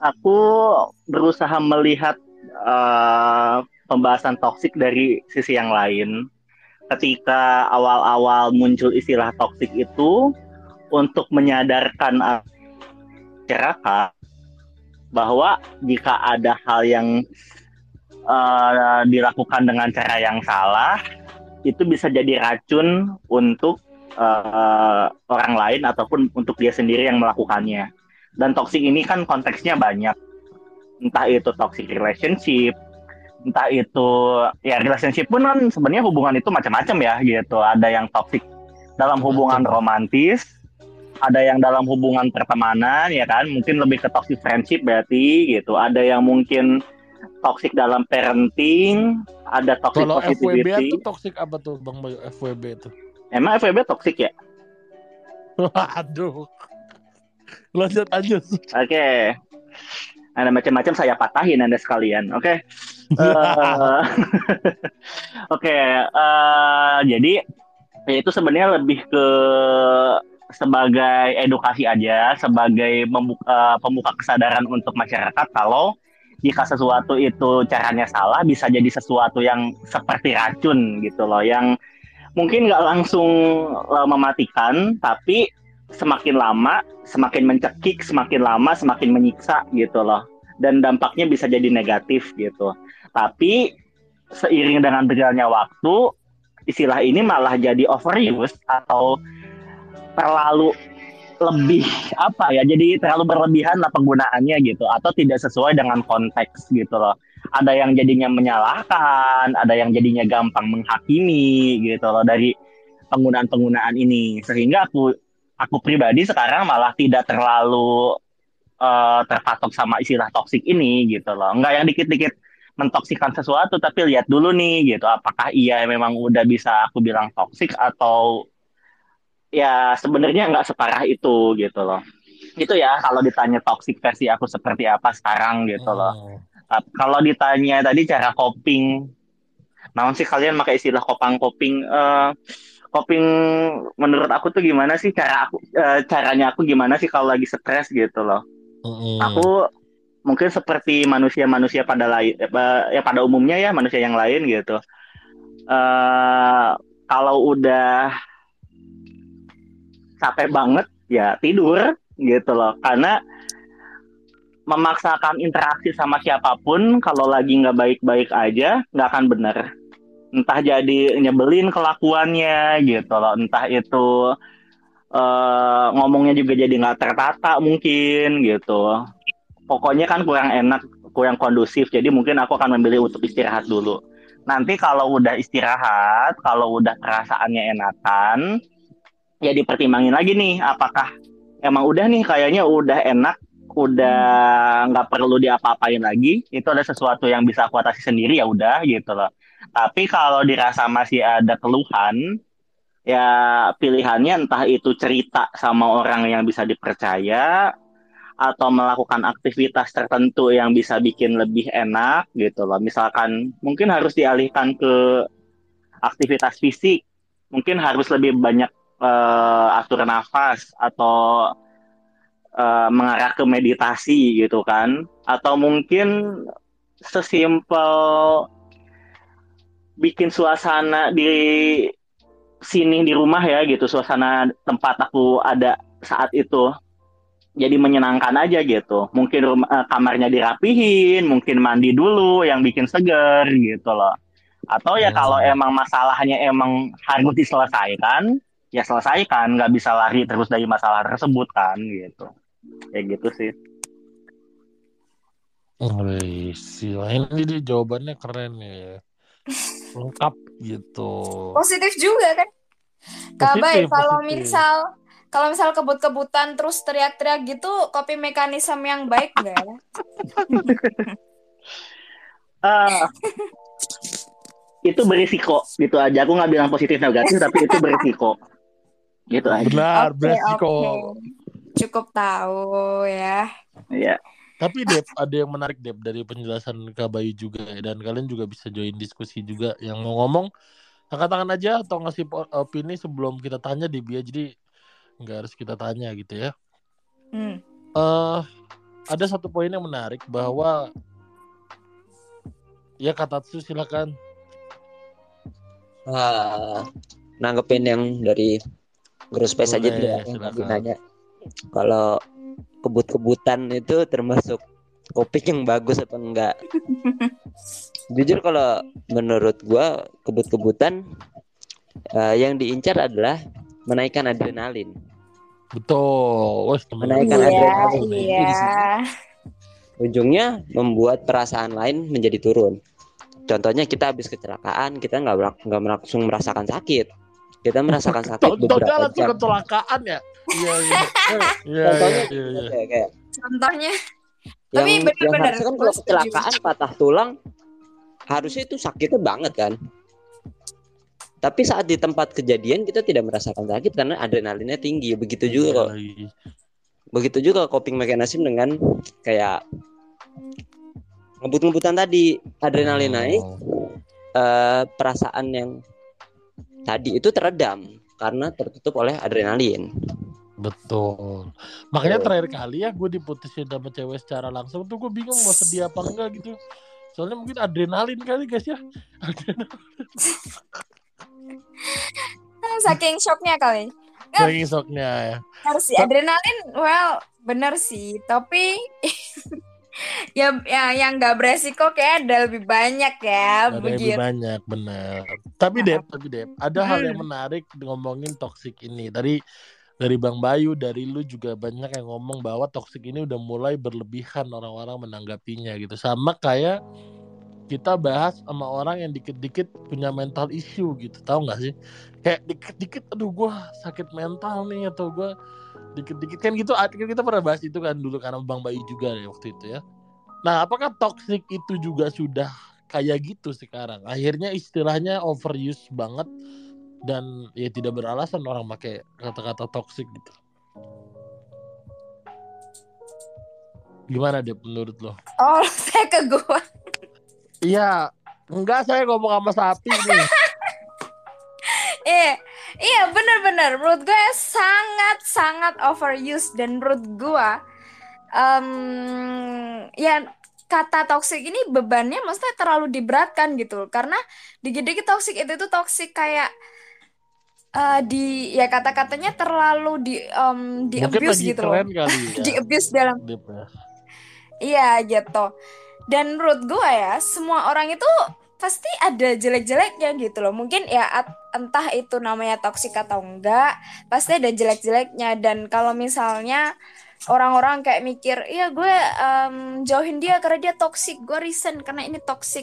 aku berusaha melihat eh, pembahasan toksik dari sisi yang lain. Ketika awal-awal muncul istilah toksik itu untuk menyadarkan masyarakat bahwa jika ada hal yang eh, dilakukan dengan cara yang salah, itu bisa jadi racun untuk eh, orang lain ataupun untuk dia sendiri yang melakukannya. Dan toxic ini kan konteksnya banyak. Entah itu toxic relationship, entah itu ya relationship pun kan sebenarnya hubungan itu macam-macam ya gitu. Ada yang toxic dalam hubungan romantis, ada yang dalam hubungan pertemanan ya kan, mungkin lebih ke toxic friendship berarti gitu. Ada yang mungkin toxic dalam parenting, ada toxic Kalau FWB positivity. itu toxic apa tuh Bang Bayu? FWB itu. Emang FWB toxic ya? Waduh. Lanjut lanjut. Oke. Ada macam-macam saya patahin Anda sekalian. Oke. Eh, Oke, eh, jadi itu sebenarnya lebih ke sebagai edukasi aja, sebagai membuka, pembuka kesadaran untuk masyarakat kalau jika sesuatu itu caranya salah bisa jadi sesuatu yang seperti racun gitu loh, yang mungkin nggak langsung eh, mematikan, tapi semakin lama semakin mencekik, semakin lama semakin menyiksa gitu loh. Dan dampaknya bisa jadi negatif gitu. Tapi seiring dengan berjalannya waktu, istilah ini malah jadi overuse atau terlalu lebih apa ya jadi terlalu berlebihan lah penggunaannya gitu atau tidak sesuai dengan konteks gitu loh ada yang jadinya menyalahkan ada yang jadinya gampang menghakimi gitu loh dari penggunaan penggunaan ini sehingga aku aku pribadi sekarang malah tidak terlalu eh, terpatok sama istilah toksik ini gitu loh. Enggak yang dikit-dikit mentoksikan sesuatu tapi lihat dulu nih gitu apakah iya memang udah bisa aku bilang toksik atau ya sebenarnya nggak separah itu gitu loh. Itu ya kalau ditanya toksik versi aku seperti apa sekarang gitu loh. Oh. Uh, Kalau ditanya tadi cara coping, namun sih kalian pakai istilah kopang coping? eh coping menurut aku tuh gimana sih cara aku eh, caranya aku gimana sih kalau lagi stres gitu loh? Mm-mm. Aku mungkin seperti manusia-manusia pada lain, ya pada umumnya ya manusia yang lain gitu. eh kalau udah capek banget ya tidur gitu loh, karena memaksakan interaksi sama siapa pun kalau lagi nggak baik-baik aja nggak akan bener. Entah jadi nyebelin kelakuannya gitu loh. Entah itu eh, ngomongnya juga jadi nggak tertata mungkin gitu. Pokoknya kan kurang enak kurang kondusif. Jadi mungkin aku akan memilih untuk istirahat dulu. Nanti kalau udah istirahat kalau udah perasaannya enakan ya dipertimbangin lagi nih apakah emang udah nih kayaknya udah enak udah nggak perlu diapa-apain lagi itu ada sesuatu yang bisa aku atasi sendiri ya udah gitu loh. Tapi kalau dirasa masih ada keluhan ya pilihannya entah itu cerita sama orang yang bisa dipercaya atau melakukan aktivitas tertentu yang bisa bikin lebih enak gitu loh. Misalkan mungkin harus dialihkan ke aktivitas fisik mungkin harus lebih banyak eh, atur nafas atau uh, mengarah ke meditasi gitu kan. Atau mungkin sesimpel bikin suasana di sini di rumah ya gitu suasana tempat aku ada saat itu jadi menyenangkan aja gitu. Mungkin rumah, uh, kamarnya dirapihin mungkin mandi dulu yang bikin seger gitu loh. Atau ya hmm. kalau emang masalahnya emang harus diselesaikan ya selesaikan nggak bisa lari terus dari masalah tersebut kan gitu. Kayak gitu sih. Wih, sih ini dia jawabannya keren ya. Lengkap gitu. Positif juga kan? Kabai kalau misal kalau misal kebut-kebutan terus teriak-teriak gitu kopi mekanisme yang baik nggak ya? uh, itu berisiko. Gitu aja. Aku nggak bilang positif negatif tapi itu berisiko gitu aja benar okay, berisiko okay. cukup tahu ya iya tapi Dep, ada yang menarik Dep dari penjelasan Kak Bayu juga ya. Dan kalian juga bisa join diskusi juga. Yang mau ngomong, angkat tangan aja atau ngasih opini sebelum kita tanya di Bia. Jadi nggak harus kita tanya gitu ya. Hmm. Uh, ada satu poin yang menarik bahwa ya kata Tatsu silakan. Uh, nanggepin yang dari guru space aja dia yang nanya. Kalau kebut-kebutan itu termasuk kopi yang bagus atau enggak? Jujur kalau menurut gua kebut-kebutan uh, yang diincar adalah menaikkan adrenalin. Betul. Wah, menaikkan iya, adrenalin. iya. ujungnya membuat perasaan lain menjadi turun. Contohnya kita habis kecelakaan kita nggak nggak langsung merasakan sakit kita merasakan sakit beberapa jam kecelakaan ya Iya iya. Iya contohnya iya, iya, iya. Kayak, contohnya yang, tapi harusnya kan kalau kecelakaan patah tulang harusnya itu sakitnya banget kan. Tapi saat di tempat kejadian kita tidak merasakan sakit karena adrenalinnya tinggi. Begitu juga kok. Begitu juga coping mechanism dengan kayak ngebut-ngebutan tadi adrenalin oh. naik uh, perasaan yang tadi itu teredam karena tertutup oleh adrenalin. Betul. Makanya terakhir kali ya gue diputusin sama cewek secara langsung tuh gue bingung mau sedih apa enggak gitu. Soalnya mungkin adrenalin kali guys ya. Saking shocknya kali. Saking shocknya ya. Harus sih adrenalin, well bener sih. Tapi ya ya yang nggak beresiko kayak ada lebih banyak ya ada begitu. lebih banyak benar. Tapi Dep tapi Dep ada hmm. hal yang menarik ngomongin toxic ini. Tadi dari Bang Bayu dari lu juga banyak yang ngomong bahwa toxic ini udah mulai berlebihan orang-orang menanggapinya gitu. Sama kayak kita bahas sama orang yang dikit-dikit punya mental issue gitu. Tahu nggak sih? Kayak dikit-dikit aduh gue sakit mental nih atau gue dikit-dikit. Kan gitu kita pernah bahas itu kan dulu karena Bang Bayu juga ya waktu itu ya. Nah apakah toxic itu juga sudah kayak gitu sekarang? Akhirnya istilahnya overuse banget dan ya tidak beralasan orang pakai kata-kata toxic gitu. Gimana deh menurut lo? Oh saya ke gua. Iya enggak saya ngomong sama sapi nih. Iya, iya benar-benar. Menurut gue sangat sangat overuse dan menurut gue, um, ya kata toxic ini bebannya maksudnya terlalu diberatkan gitu. Karena dikit-dikit toxic itu tuh toxic kayak uh, di ya kata-katanya terlalu di um, di Mungkin abuse gitu loh. Kali ya. di abuse dalam. Ya. Iya gitu. Dan menurut gue ya semua orang itu pasti ada jelek-jeleknya gitu loh. Mungkin ya entah itu namanya toksik atau enggak, pasti ada jelek-jeleknya. Dan kalau misalnya orang-orang kayak mikir iya gue um, jauhin dia karena dia toksik gue resign karena ini toksik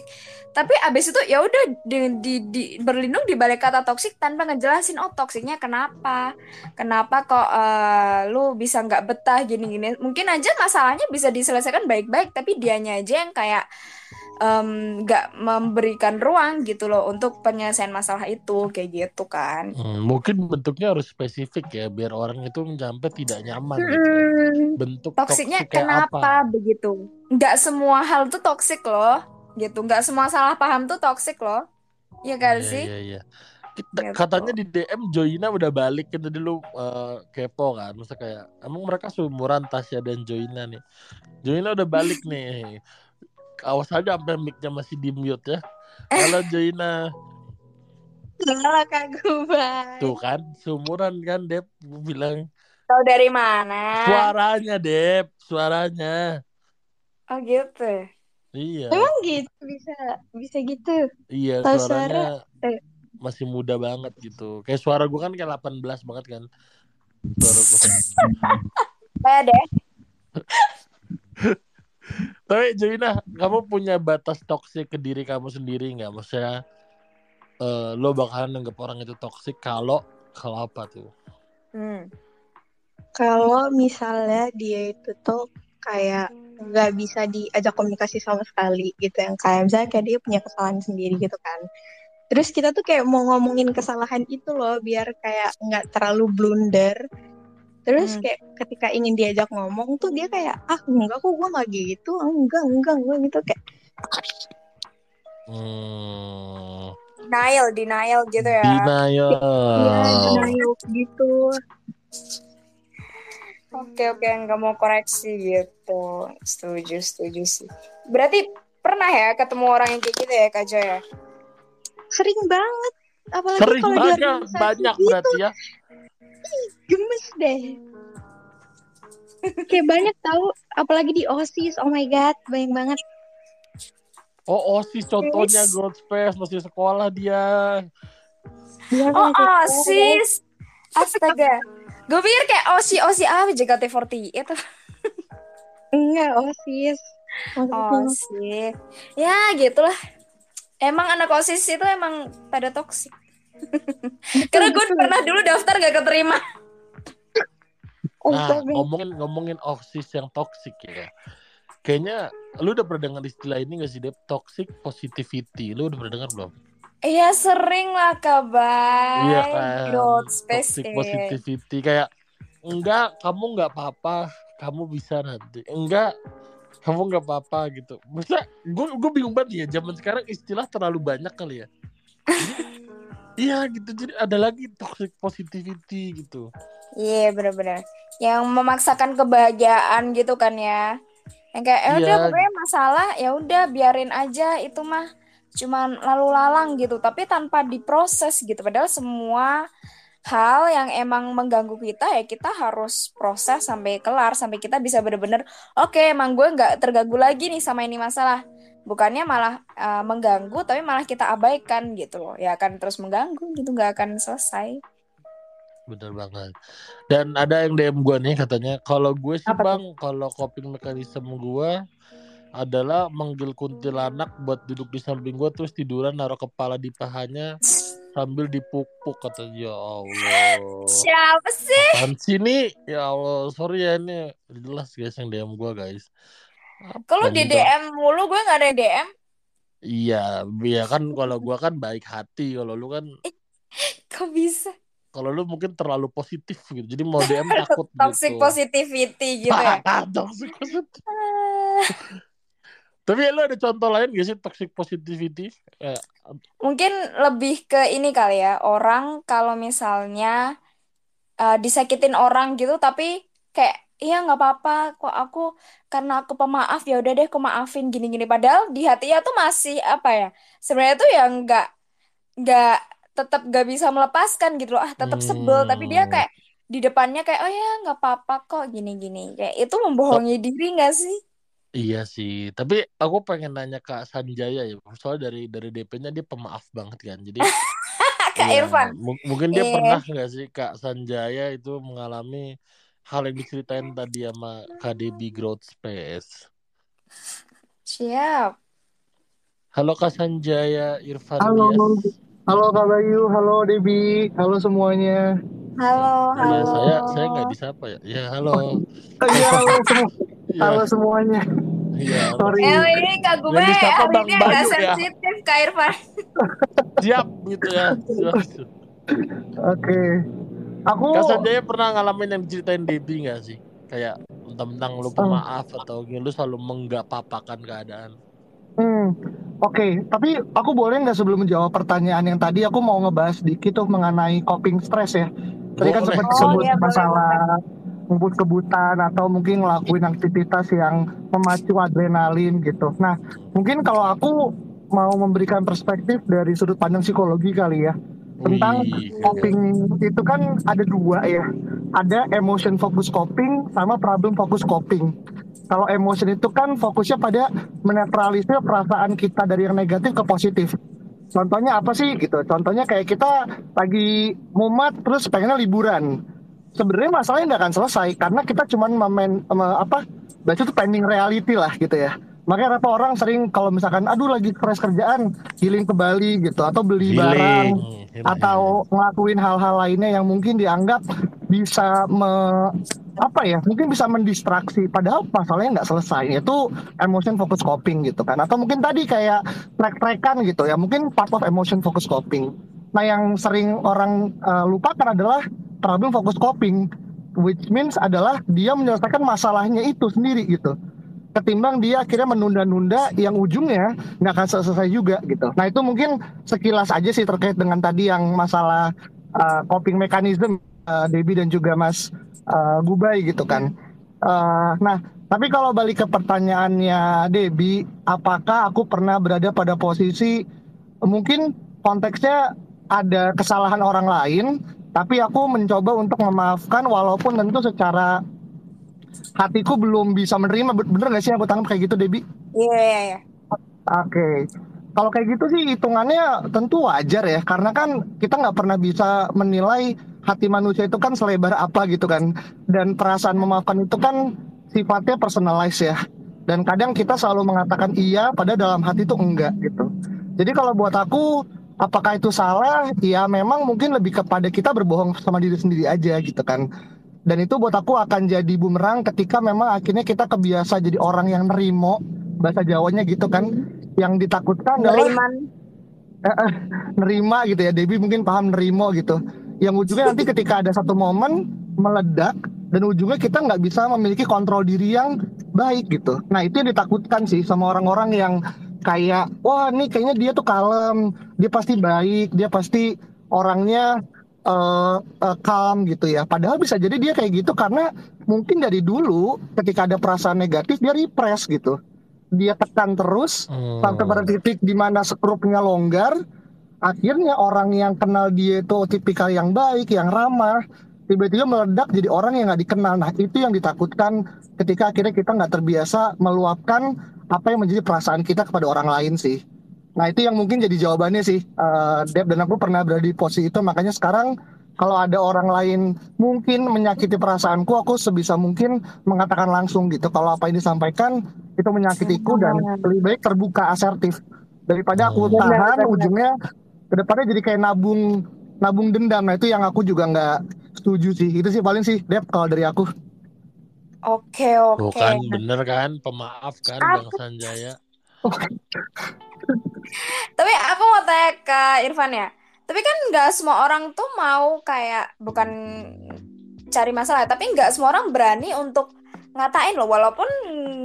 tapi abis itu ya udah di, di, di berlindung di balik kata toksik tanpa ngejelasin oh toksiknya kenapa? Kenapa kok uh, lu bisa nggak betah gini-gini? Mungkin aja masalahnya bisa diselesaikan baik-baik tapi dianya aja yang kayak nggak um, memberikan ruang gitu loh untuk penyelesaian masalah itu kayak gitu kan hmm, mungkin bentuknya harus spesifik ya biar orang itu sampai tidak nyaman hmm, gitu. Ya. bentuk toksiknya kenapa apa? begitu nggak semua hal tuh toksik loh gitu nggak semua salah paham tuh toksik loh ya kan iya, sih iya, iya. Kita, Gitu. katanya di DM Joina udah balik kan tadi lu eh, kepo kan Maksudnya kayak emang mereka seumuran Tasya dan Joina nih Joina udah balik nih awas aja sampai mic-nya masih di mute ya halo Joina Halo Kak Gubai. tuh kan seumuran kan Dep gue bilang Tahu dari mana? suaranya Dep suaranya Oh gitu. iya Emang gitu bisa bisa gitu. iya tahu suaranya eh. masih muda banget gitu kayak suara gue kan kayak 18 banget kan suara gue Kayak deh. Tapi Joina, kamu punya batas toksik ke diri kamu sendiri nggak? Maksudnya eh, lo bakalan anggap orang itu toksik kalau kalau apa tuh? Hmm. Kalau misalnya dia itu tuh kayak nggak bisa diajak komunikasi sama sekali gitu yang kayak misalnya kayak dia punya kesalahan sendiri gitu kan. Terus kita tuh kayak mau ngomongin kesalahan itu loh biar kayak nggak terlalu blunder. Terus Hmm. kayak ketika ingin diajak ngomong tuh dia kayak ah enggak kok gue nggak gitu, ah, enggak enggak enggak gitu kayak Hmm, Denial, denial gitu ya. denial. ya denial gitu. Oke oke nggak mau koreksi gitu. Setuju setuju sih. Berarti pernah ya ketemu orang yang kayak gitu ya Kak Jo ya? Sering banget. Apalagi Sering kalau banget, banyak gitu, berarti ya. Gemes deh. Kayak banyak tahu, apalagi di OSIS. Oh my god, banyak banget. Oh, OSIS contohnya Yes. Growth Space masih sekolah dia. Dia Oh masih oh. Astaga. Gue pikir kayak Osi Osi apa JKT48 itu. Enggak, OSIS. Osis. Ya gitulah. Emang anak OSIS itu emang pada toksik. Karena gue pernah dulu daftar gak keterima. Nah, Astaga. ngomongin ngomongin OSIS yang toxic ya. Kayaknya lu udah pernah dengar istilah ini gak sih, Dep? Toxic positivity. Lu udah pernah dengar belum? Iya sering lah kabar. Iya kan. Toxic positivity kayak enggak kamu nggak apa-apa kamu bisa nanti enggak kamu nggak apa-apa gitu Maksudnya gue gue bingung banget ya zaman sekarang istilah terlalu banyak kali ya iya gitu. Jadi ada lagi toxic positivity gitu. Iya bener-bener. Yang memaksakan kebahagiaan gitu kan ya. Yang kayak ya udah pokoknya masalah ya udah biarin aja itu mah cuman lalu lalang gitu. Tapi tanpa diproses gitu. Padahal semua hal yang emang mengganggu kita ya kita harus proses sampai kelar sampai kita bisa bener-bener oke emang gue nggak terganggu lagi nih sama ini masalah bukannya malah uh, mengganggu tapi malah kita abaikan gitu loh. Ya akan terus mengganggu gitu nggak akan selesai. Bener banget. Dan ada yang DM gue nih katanya kalau gue sih Apa bang kalau coping mechanism gue adalah manggil kuntilanak buat duduk di samping gue terus tiduran naruh kepala di pahanya sambil dipupuk katanya. Ya Allah. Siapa sih? Apaan sih ini? Ya Allah, sorry ya ini jelas guys yang DM gua guys. Kalau di? DM mulu gue nggak ada DM. Iya, iya kan kalau gua kan baik hati, kalau lu kan Kok bisa? kalau lu mungkin terlalu positif gitu. Jadi mau DM takut Toxic gitu. positivity gitu ya. toxic positivity. Tapi lu ada contoh lain gak sih toxic positivity? Eh, Mungkin lebih ke ini kali ya. Orang kalau misalnya eh, disakitin orang gitu tapi kayak iya nggak apa-apa. Kok aku karena aku pemaaf ya udah deh aku maafin gini-gini. Padahal di hatinya tuh masih apa ya sebenarnya tuh yang nggak nggak tetap nggak bisa melepaskan gitu loh. Ah tetap sebel. Tapi dia Hmm. kayak di depannya kayak oh ya nggak apa-apa kok gini-gini. Kayak itu membohongi diri nggak sih? Iya sih, tapi aku pengen nanya Kak Sanjaya ya, soalnya dari dari DP-nya dia pemaaf banget kan, jadi Kak Iya, Irfan. mu- mungkin dia Iya. pernah nggak sih Kak Sanjaya itu mengalami hal yang diceritain tadi sama KDB Growth Space. siap Halo Kak Sanjaya Irfan Halo. Dias. Halo Kak Bayu, halo Debi, halo semuanya. halo Oh ya halo saya saya nggak disapa ya. Ya halo. Oh, Iya, halo, semua, Ya, halo semuanya. iya. Sorry. Eh ini Kak hari Bang ini agak ya. sensitif Kak Irfan Siap gitu ya. Oke. Aku Kak Sanjaya pernah ngalamin yang diceritain Debi nggak sih? Kayak tentang lu pemaaf atau lu selalu menggapapakan keadaan. hmm, Oke, tapi aku boleh nggak sebelum menjawab pertanyaan yang tadi aku mau ngebahas dikit tuh mengenai coping stress ya. Tadi kan sempat Oh, disebut iya, boleh, masalah ngebut-kebutan atau mungkin ngelakuin aktivitas yang memacu adrenalin gitu. Nah, mungkin kalau aku mau memberikan perspektif dari sudut pandang psikologi kali ya tentang Wih. coping itu kan ada dua ya. Ada emotion focus coping sama problem focus coping. Kalau emotion itu kan fokusnya pada menetralisir perasaan kita dari yang negatif ke positif. Contohnya apa sih gitu? Contohnya kayak kita lagi mumet terus pengennya liburan. Sebenarnya masalahnya nggak akan selesai karena kita cuman memain em- apa? Baca tuh pending reality lah gitu ya. Makanya kenapa orang sering kalau misalkan aduh lagi stres kerjaan, healing ke Bali gitu atau beli barang Healing. atau ngelakuin hal-hal lainnya yang mungkin dianggap bisa me, apa ya mungkin bisa mendistraksi. Padahal masalahnya nggak selesai itu emotion focus coping gitu kan. Atau mungkin tadi kayak track-trackan gitu ya mungkin part of emotion focus coping. Nah yang sering orang uh, lupakan adalah problem focus coping which means adalah dia menyelesaikan masalahnya itu sendiri gitu ketimbang dia akhirnya menunda-nunda yang ujungnya nggak akan selesai juga gitu. Nah itu mungkin sekilas aja sih terkait dengan tadi yang masalah uh, coping mechanism uh, Debbie dan juga Mas uh, Gubai gitu kan. Uh, nah tapi kalau balik ke pertanyaannya Debbie, apakah aku pernah berada pada posisi mungkin konteksnya ada kesalahan orang lain, tapi aku mencoba untuk memaafkan walaupun tentu secara hatiku belum bisa menerima bener gak sih aku tangkap kayak gitu Debbie? Iya, iya, iya. Oke, kalau kayak gitu sih hitungannya tentu wajar ya, karena kan kita nggak pernah bisa menilai hati manusia itu kan selebar apa gitu kan, dan perasaan memaafkan itu kan sifatnya personalized ya, dan kadang kita selalu mengatakan iya, pada dalam hati itu enggak gitu. Jadi kalau buat aku, apakah itu salah? Ya memang mungkin lebih kepada kita berbohong sama diri sendiri aja gitu kan. Dan itu buat aku akan jadi bumerang ketika memang akhirnya kita kebiasa jadi orang yang nerimo bahasa Jawanya gitu kan. Yang ditakutkan adalah Neriman. eh, eh, nerima gitu ya. Debbie mungkin paham nerimo gitu. Yang ujungnya nanti ketika ada satu momen meledak dan ujungnya kita nggak bisa memiliki kontrol diri yang baik gitu. Nah itu yang ditakutkan sih sama orang-orang yang kayak wah nih kayaknya dia tuh kalem dia pasti baik dia pasti orangnya eh eh, calm gitu ya. Padahal bisa jadi dia kayak gitu karena mungkin dari dulu ketika ada perasaan negatif dia repress gitu. Dia tekan terus Hmm. sampai pada titik di mana skrupnya longgar akhirnya orang yang kenal dia itu tipikal yang baik yang ramah tiba-tiba meledak jadi orang yang nggak dikenal. Nah itu yang ditakutkan ketika akhirnya kita nggak terbiasa meluapkan apa yang menjadi perasaan kita kepada orang lain sih nah itu yang mungkin jadi jawabannya sih. Eh, Deb dan aku pernah berada di posisi itu. Makanya sekarang kalau ada orang lain mungkin menyakiti perasaanku aku sebisa mungkin mengatakan langsung gitu. Kalau apa yang disampaikan itu menyakitiku dan lebih baik terbuka asertif. Daripada aku Hmm. Benar, tahan benar. ujungnya ke depannya jadi kayak nabung nabung dendam. Nah itu yang aku juga nggak setuju sih. Itu sih paling sih Dep kalau dari aku. Oke, Tuh oke. kan bener kan? Pemaaf kan Bang Sanjaya. Tapi aku mau tanya ke Irfan ya. Tapi kan nggak semua orang tuh mau kayak bukan cari masalah, tapi nggak semua orang berani untuk ngatain loh, walaupun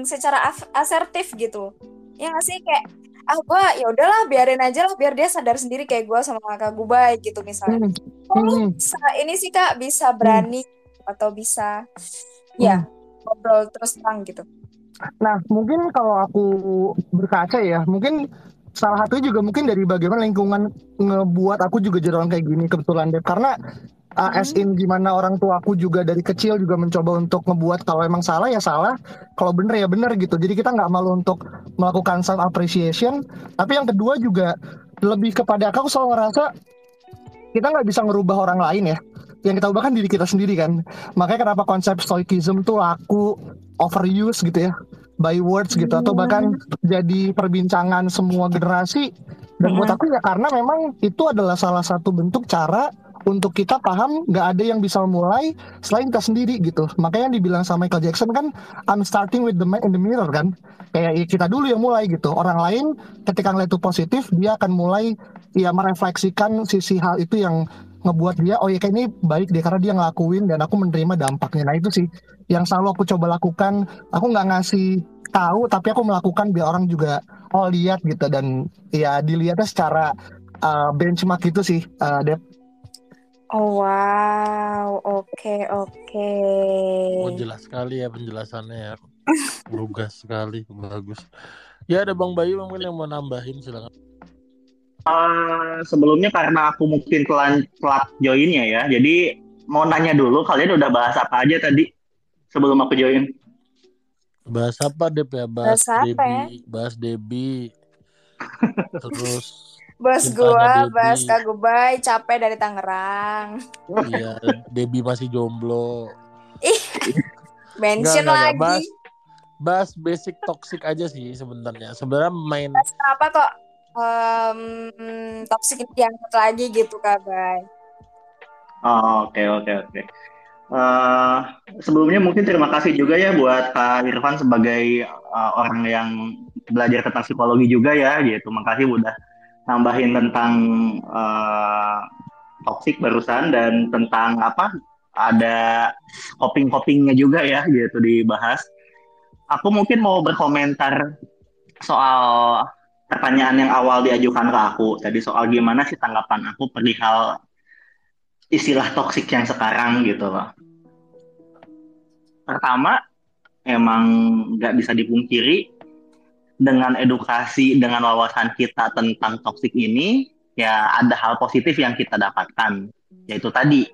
secara asertif gitu. Ya nggak sih kayak ah gua ya udahlah biarin aja lah biar dia sadar sendiri kayak gua sama kakak gue baik gitu misalnya. Hmm, Kok lu hmm. bisa ini sih kak bisa berani atau bisa ya ngobrol terus terang gitu. Nah, mungkin kalau aku berkaca ya, mungkin salah satunya juga mungkin dari bagaimana lingkungan ngebuat aku juga jadi orang kayak gini kebetulan Dep. Karena uh, as in gimana orang tua aku juga dari kecil juga mencoba untuk ngebuat kalau emang salah ya salah, kalau bener ya bener gitu. Jadi kita nggak malu untuk melakukan self appreciation. Tapi yang kedua juga lebih kepada aku selalu ngerasa kita nggak bisa ngerubah orang lain ya. Yang kita ubah kan diri kita sendiri kan. Makanya kenapa konsep stoicism tuh laku, overuse gitu ya, by words gitu, atau bahkan jadi perbincangan semua generasi. Dan buat aku ya karena memang itu adalah salah satu bentuk cara untuk kita paham nggak ada yang bisa memulai selain kita sendiri gitu. Makanya yang dibilang sama Michael Jackson kan, I'm starting with the man in the mirror kan. Kayak ya kita dulu yang mulai gitu. Orang lain ketika ngeliat itu positif, dia akan mulai ya merefleksikan sisi hal itu yang ngebuat dia oh ya kayak ini baik deh karena dia ngelakuin dan aku menerima dampaknya nah itu sih yang selalu aku coba lakukan aku nggak ngasih tahu tapi aku melakukan biar orang juga oh lihat gitu dan ya dilihatnya secara uh, benchmark itu sih uh, Dep Oh wow, oke oke. Oh jelas sekali ya penjelasannya ya. Lugas sekali, bagus. Ya ada Bang Bayu mungkin yang mau nambahin silakan. Uh, sebelumnya karena aku mungkin telat, telat joinnya ya, jadi mau nanya dulu kalian udah bahas apa aja tadi sebelum aku join? Bahas apa Dep ya? Bahas, Bahas apa Debi, ya? bahas Debi. Terus Bos gua. Bas Kagubay, capek dari Tangerang. iya Debi masih jomblo. Mention Enggak, enggak, enggak. lagi. Bahas, bahas basic toxic aja sih sebenarnya. Sebenarnya main Bahas Kenapa kok um, toxic ini diangkat lagi gitu Kak Bay? Oh, Oke oke oke. Eh, sebelumnya mungkin terima kasih juga ya buat Kak Irfan sebagai eh, orang yang belajar tentang psikologi juga ya, gitu. Makasih udah nambahin tentang eh, toxic barusan dan tentang apa ada coping-copingnya juga ya, gitu dibahas. Aku mungkin mau berkomentar soal pertanyaan yang awal diajukan ke aku tadi soal gimana sih tanggapan aku perihal istilah toksik yang sekarang gitu loh. Pertama, emang nggak bisa dipungkiri dengan edukasi, dengan wawasan kita tentang toksik ini, ya ada hal positif yang kita dapatkan. Yaitu tadi,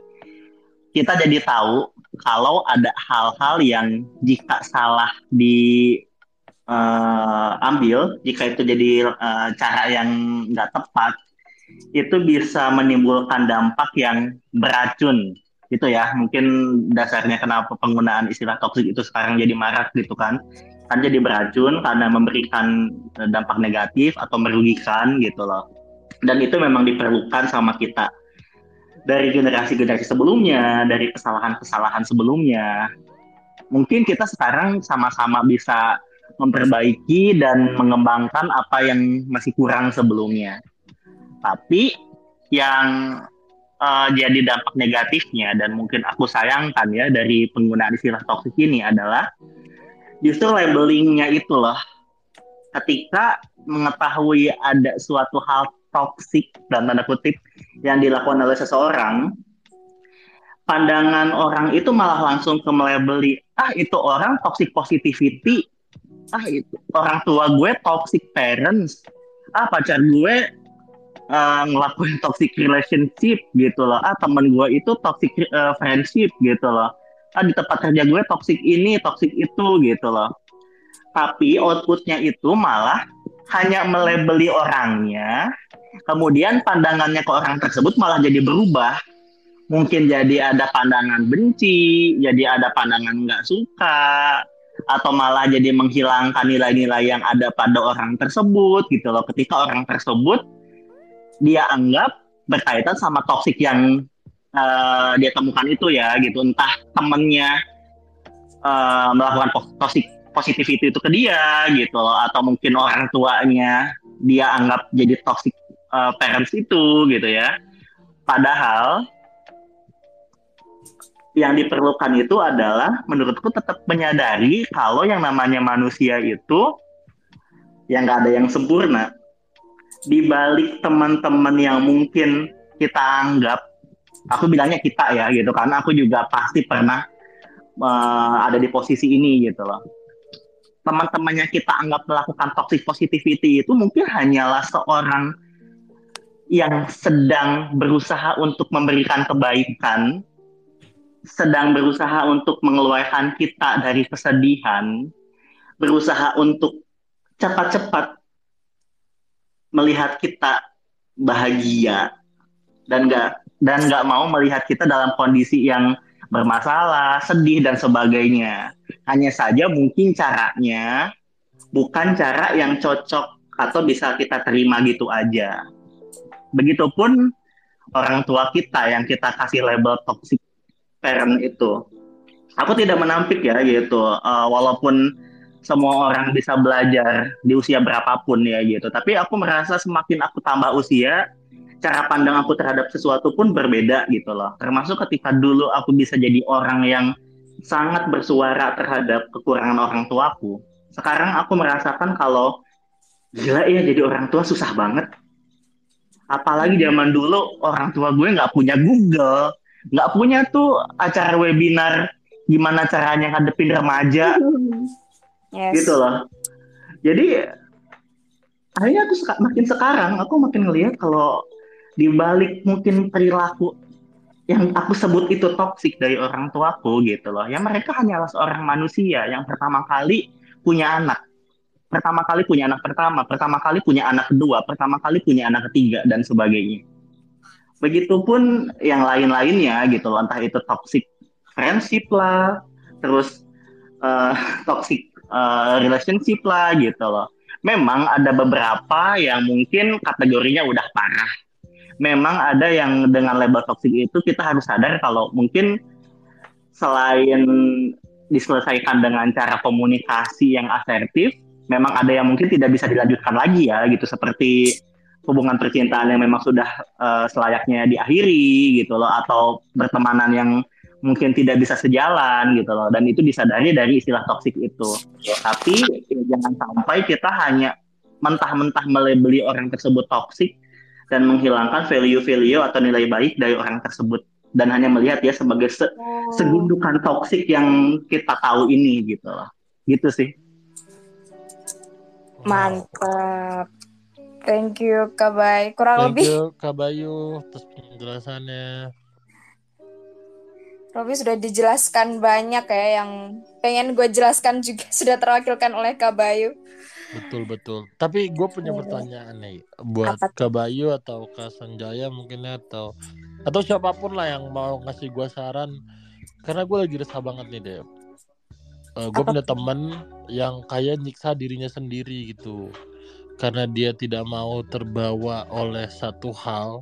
kita jadi tahu kalau ada hal-hal yang jika salah diambil, jika itu jadi eh, cara yang nggak tepat, itu bisa menimbulkan dampak yang beracun gitu ya. Mungkin dasarnya kenapa penggunaan istilah toksik itu sekarang jadi marak gitu kan. Kan jadi beracun karena memberikan eh, dampak negatif atau merugikan gitu loh. Dan itu memang diperlukan sama kita. Dari generasi-generasi sebelumnya dari kesalahan-kesalahan sebelumnya. Mungkin kita sekarang sama-sama bisa memperbaiki dan mengembangkan apa yang masih kurang sebelumnya tapi yang uh, jadi dampak negatifnya dan mungkin aku sayangkan ya dari penggunaan istilah toksik ini adalah justru labelingnya itu loh. Ketika mengetahui ada suatu hal toksik dan tanda kutip yang dilakukan oleh seseorang, pandangan orang itu malah langsung ke melabeli ah itu orang toxic positivity, ah itu orang tua gue toxic parents, ah pacar gue uh, ngelakuin toxic relationship gitu loh. Ah temen gue itu toxic uh, friendship gitu loh. Ah di tempat kerja gue toxic ini, toxic itu gitu loh. Tapi outputnya itu malah hanya melebeli orangnya, kemudian pandangannya ke orang tersebut malah jadi berubah. Mungkin jadi ada pandangan benci, jadi ada pandangan nggak suka, atau malah jadi menghilangkan nilai-nilai yang ada pada orang tersebut gitu loh. Ketika orang tersebut dia anggap berkaitan sama toksik yang uh, dia temukan itu ya gitu. Entah temennya uh, melakukan toxic positivity itu ke dia gitu loh. Atau mungkin orang tuanya dia anggap jadi toxic uh, parents itu gitu ya. Padahal yang diperlukan itu adalah menurutku tetap menyadari kalau yang namanya manusia itu yang nggak ada yang sempurna. Di balik teman-teman yang mungkin kita anggap aku bilangnya kita ya gitu. Karena aku juga pasti pernah uh, ada di posisi ini gitu loh. Teman-temannya kita anggap melakukan toxic positivity itu mungkin hanyalah seorang yang sedang berusaha untuk memberikan kebaikan sedang berusaha untuk mengeluarkan kita dari kesedihan berusaha untuk cepat-cepat melihat kita bahagia dan nggak dan nggak mau melihat kita dalam kondisi yang bermasalah, sedih dan sebagainya. Hanya saja mungkin caranya bukan cara yang cocok atau bisa kita terima gitu aja. Begitupun orang tua kita yang kita kasih label toxic parent itu. Aku tidak menampik ya gitu, uh, walaupun semua orang bisa belajar di usia berapapun ya gitu. Tapi aku merasa semakin aku tambah usia, cara pandang aku terhadap sesuatu pun berbeda gitu loh. Termasuk ketika dulu aku bisa jadi orang yang sangat bersuara terhadap kekurangan orang tuaku. Sekarang aku merasakan kalau gila ya jadi orang tua susah banget apalagi zaman dulu orang tua gue nggak punya Google nggak punya tuh acara webinar gimana caranya ngadepin remaja. Yes. gitu loh. Jadi akhirnya aku seka- makin sekarang aku makin ngelihat kalau di balik mungkin perilaku yang aku sebut itu toksik dari orang tuaku gitu loh. Ya mereka hanyalah seorang manusia yang pertama kali punya anak. Pertama kali punya anak pertama pertama kali punya anak kedua pertama kali punya anak ketiga dan sebagainya begitupun yang lain-lainnya gitu loh. Entah itu toxic friendship lah terus eh, toxic eh, relationship lah gitu loh. Memang ada beberapa yang mungkin kategorinya udah parah. Memang ada yang dengan label toxic itu kita harus sadar kalau mungkin selain diselesaikan dengan cara komunikasi yang asertif memang ada yang mungkin tidak bisa dilanjutkan lagi ya gitu. Seperti hubungan percintaan yang memang sudah eh, selayaknya diakhiri gitu loh atau pertemanan yang mungkin tidak bisa sejalan gitu loh. Dan itu disadari dari istilah toksik itu. Tapi ya, jangan sampai kita hanya mentah-mentah melebeli orang tersebut toksik dan menghilangkan value-value atau nilai baik dari orang tersebut. Dan hanya melihat ya sebagai se- segundukan toksik yang kita tahu ini gitu loh. Gitu sih. Mantap. Thank you, Kak Bay. Kurang Thank lebih you Kak Bayu atas penjelasannya. Robi sudah dijelaskan banyak ya yang pengen gue jelaskan juga sudah terwakilkan oleh Kak Bayu. Betul betul. Tapi gue punya Iya. pertanyaan nih buat Apa tuh? Kak Bayu atau Kak Sanjaya mungkin ya, atau atau siapa pun lah yang mau ngasih gue saran karena gue lagi resah banget nih deh. gue Apa punya temen yang kayak nyiksa dirinya sendiri gitu karena dia tidak mau terbawa oleh satu hal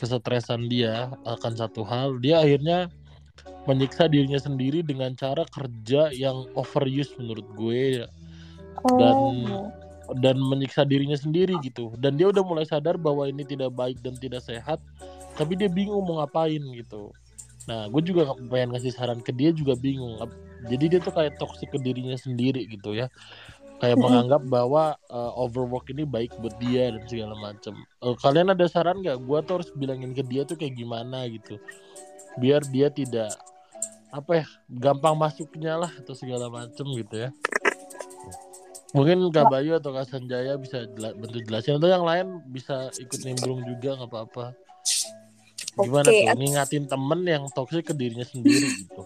kesetresan dia akan satu hal dia akhirnya menyiksa dirinya sendiri dengan cara kerja yang overuse menurut gue dan Oh. dan menyiksa dirinya sendiri gitu. Dan dia udah mulai sadar bahwa ini tidak baik dan tidak sehat tapi dia bingung mau ngapain gitu. Nah gue juga pengen ngasih saran ke dia juga bingung. Jadi dia tuh kayak toksik ke dirinya sendiri gitu ya kayak menganggap bahwa uh, overwork ini baik buat dia dan segala macam Eh, kalian ada saran nggak? Gue tuh harus bilangin ke dia tuh kayak gimana gitu. Biar dia tidak apa ya gampang masuknya lah atau segala macam gitu ya. Mungkin Kak Bayu atau Kak Sanjaya bisa jela- bantu jelasin. Atau yang lain bisa ikut nimbrung juga nggak apa-apa. Gimana Oke, tuh? ngingatin temen yang toksik ke dirinya sendiri gitu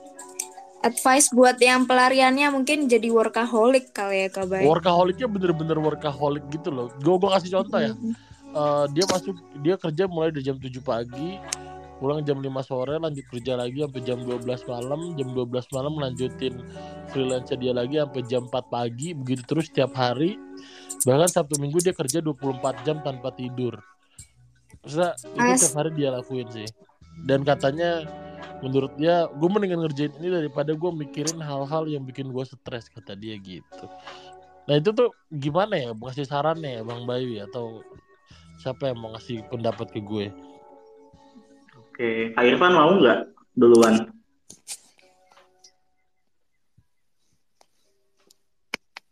advice buat yang pelariannya mungkin jadi workaholic kali ya Kak Bay. workaholicnya bener-bener workaholic gitu loh. Gue gue kasih contoh ya. Eh, dia masuk dia kerja mulai dari jam 7 pagi pulang jam 5 sore lanjut kerja lagi sampai jam 12 malam. Jam 12 malam lanjutin freelance dia lagi sampai jam 4 pagi begitu terus setiap hari. Bahkan Sabtu Minggu dia kerja 24 jam tanpa tidur. Terus itu setiap hari dia lakuin sih. Dan katanya menurut dia gue mendingan ngerjain ini daripada gue mikirin hal-hal yang bikin gue stres kata dia gitu. Nah itu tuh gimana ya? Mau kasih sarannya ya Bang Bayu ya? Atau siapa yang mau ngasih pendapat ke gue? Oke Kak Irfan mau nggak duluan?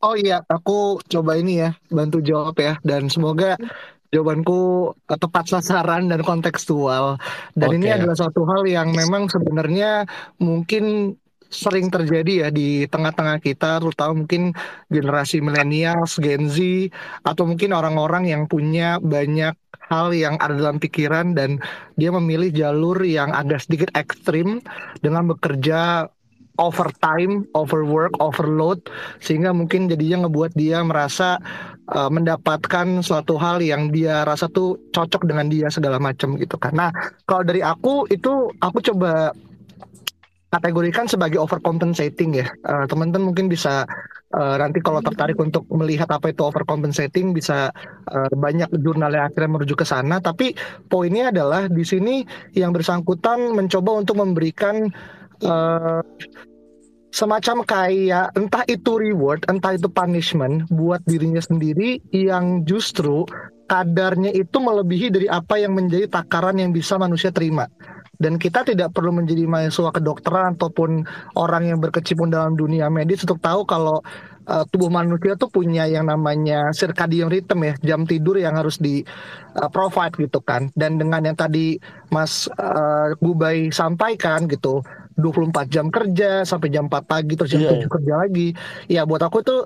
Oh iya, aku coba ini ya, bantu jawab ya. Dan semoga jawabanku tepat sasaran dan kontekstual. Dan ini Oke. adalah suatu hal yang memang sebenarnya mungkin sering terjadi ya di tengah-tengah kita, terutama mungkin generasi milenials, Gen Z, atau mungkin orang-orang yang punya banyak hal yang ada dalam pikiran dan dia memilih jalur yang agak sedikit ekstrim dengan bekerja overtime, overwork, overload sehingga mungkin jadinya ngebuat dia merasa uh, mendapatkan suatu hal yang dia rasa tuh cocok dengan dia segala macam gitu kan. Nah, kalau dari aku itu aku coba kategorikan sebagai overcompensating ya. Uh, teman-teman mungkin bisa uh, nanti kalau tertarik untuk melihat apa itu overcompensating bisa uh, banyak jurnal yang akhirnya merujuk ke sana. Tapi poinnya adalah di sini yang bersangkutan mencoba untuk memberikan uh, semacam kayak entah itu reward, entah itu punishment buat dirinya sendiri yang justru kadarnya itu melebihi dari apa yang menjadi takaran yang bisa manusia terima. Dan kita tidak perlu menjadi mahasiswa kedokteran ataupun orang yang berkecimpung dalam dunia medis untuk tahu kalau uh, tubuh manusia tuh punya yang namanya circadian rhythm ya, jam tidur yang harus di uh, provide gitu kan. Dan dengan yang tadi Mas uh, Gubay sampaikan gitu, 24 jam kerja sampai jam 4 pagi terus jam yeah. 7 kerja lagi. Ya buat aku tuh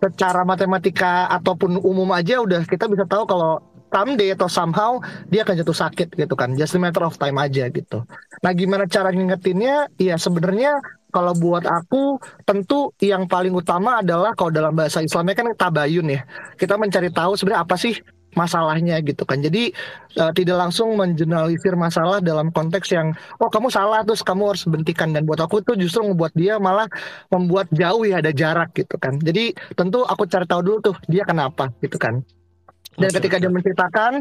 secara matematika ataupun umum aja udah kita bisa tahu kalau someday atau somehow dia akan jatuh sakit gitu kan just a matter of time aja gitu nah gimana cara ngingetinnya ya sebenarnya kalau buat aku tentu yang paling utama adalah kalau dalam bahasa Islamnya kan tabayun ya kita mencari tahu sebenarnya apa sih masalahnya gitu kan. Jadi uh, tidak langsung mengeneralisir masalah dalam konteks yang oh kamu salah terus kamu harus bentikan dan buat aku tuh justru membuat dia malah membuat jauh ya ada jarak gitu kan. Jadi tentu aku cari tahu dulu tuh dia kenapa gitu kan. Dan ketika dia menceritakan,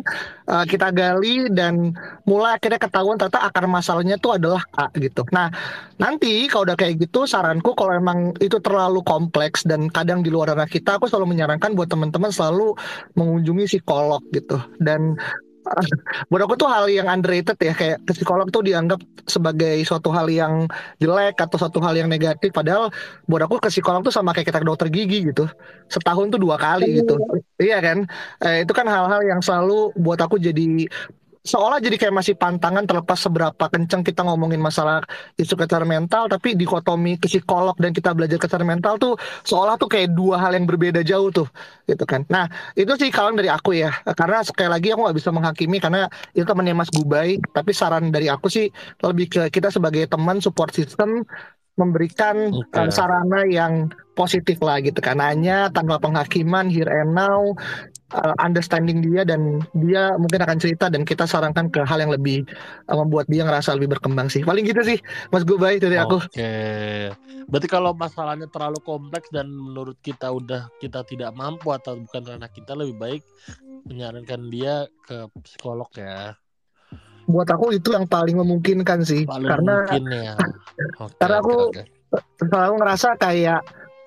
uh, kita gali dan mulai akhirnya ketahuan ternyata akar masalahnya itu adalah A gitu. Nah, nanti kalau udah kayak gitu, saranku kalau emang itu terlalu kompleks dan kadang di luar ranah kita, aku selalu menyarankan buat teman-teman selalu mengunjungi psikolog gitu. Dan buat aku tuh hal yang underrated ya kayak psikolog tuh dianggap sebagai suatu hal yang jelek atau suatu hal yang negatif padahal buat aku ke psikolog tuh sama kayak kita ke dokter gigi gitu setahun tuh dua kali gitu iya kan? Eh, itu kan hal-hal yang selalu buat aku jadi seolah jadi kayak masih pantangan terlepas seberapa kenceng kita ngomongin masalah isu kesehatan mental tapi dikotomi ke psikolog dan kita belajar kesehatan mental tuh seolah tuh kayak dua hal yang berbeda jauh tuh gitu kan. Nah itu sih kalau dari aku ya karena sekali lagi aku nggak bisa menghakimi karena itu temannya Mas Gubay tapi saran dari aku sih lebih ke kita sebagai teman support system memberikan okay. sarana yang positif lah gitu kan hanya tanpa penghakiman here and now uh, understanding dia dan dia mungkin akan cerita dan kita sarankan ke hal yang lebih uh, membuat dia ngerasa lebih berkembang sih. Paling gitu sih, Mas Gubay dari aku. Oke. Berarti kalau masalahnya terlalu kompleks dan menurut kita udah kita tidak mampu atau bukan ranah kita lebih baik menyarankan dia ke psikolog ya. Buat aku itu yang paling memungkinkan sih, paling karena mungkin ya. Okay, karena aku okay, okay. selalu ngerasa kayak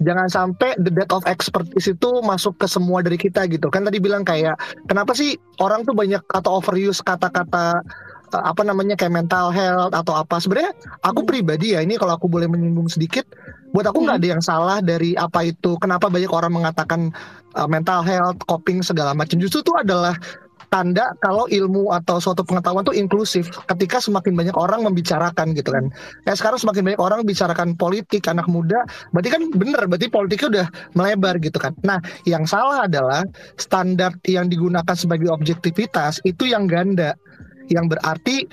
jangan sampai the death of expertise itu masuk ke semua dari kita gitu kan tadi bilang kayak kenapa sih orang tuh banyak atau overuse kata-kata eh, apa namanya kayak mental health atau apa sebenarnya aku hmm. pribadi ya ini kalau aku boleh menyinggung sedikit buat aku nggak hmm. ada yang salah dari apa itu kenapa banyak orang mengatakan uh, mental health coping segala macam justru itu adalah tanda kalau ilmu atau suatu pengetahuan itu inklusif ketika semakin banyak orang membicarakan gitu kan. Kayak sekarang semakin banyak orang bicarakan politik anak muda, berarti kan bener berarti politiknya udah melebar gitu kan. Nah, yang salah adalah standar yang digunakan sebagai objektivitas itu yang ganda yang berarti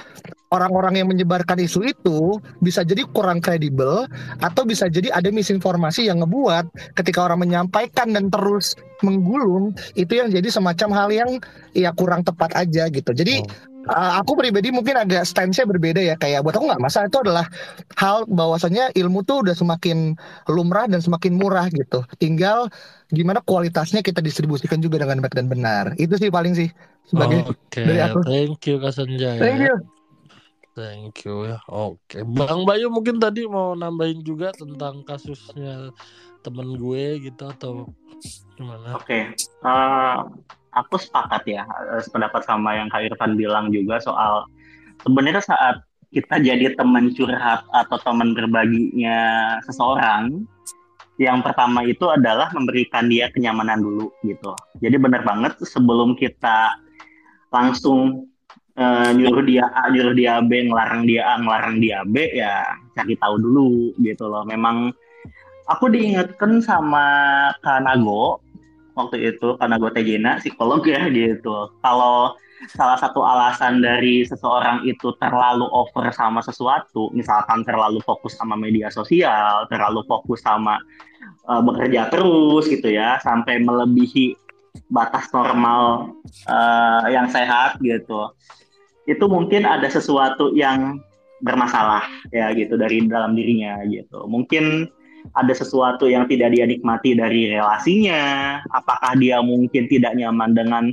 orang-orang yang menyebarkan isu itu bisa jadi kurang kredibel atau bisa jadi ada misinformasi yang ngebuat ketika orang menyampaikan dan terus menggulung itu yang jadi semacam hal yang ya kurang tepat aja gitu. Jadi oh. Uh, aku pribadi mungkin agak stance-nya berbeda ya kayak buat aku nggak masalah itu adalah hal bahwasanya ilmu tuh udah semakin lumrah dan semakin murah gitu tinggal gimana kualitasnya kita distribusikan juga dengan baik dan benar itu sih paling sih sebagai okay. dari aku. Thank you Kak Sanjay. Thank you. Thank you ya. Oke, okay. Bang Bayu mungkin tadi mau nambahin juga tentang kasusnya temen gue gitu atau gimana? Oke, okay. uh, eh, aku sepakat ya eh, sependapat sama yang Kak Irfan bilang juga soal sebenarnya saat kita jadi teman curhat atau teman berbaginya seseorang yang pertama itu adalah memberikan dia kenyamanan dulu gitu. Jadi benar banget sebelum kita langsung uh, nyuruh dia A, nyuruh dia B, ngelarang dia A, ngelarang dia B, ya cari tahu dulu gitu loh. Memang aku diingatkan sama Kanago waktu itu, Kanago Tejena, psikolog ya gitu. Kalau salah satu alasan dari seseorang itu terlalu over sama sesuatu, misalkan terlalu fokus sama media sosial, terlalu fokus sama uh, bekerja terus gitu ya, sampai melebihi batas normal uh, yang sehat gitu itu mungkin ada sesuatu yang bermasalah ya gitu dari dalam dirinya gitu mungkin ada sesuatu yang tidak dia nikmati dari relasinya apakah dia mungkin tidak nyaman dengan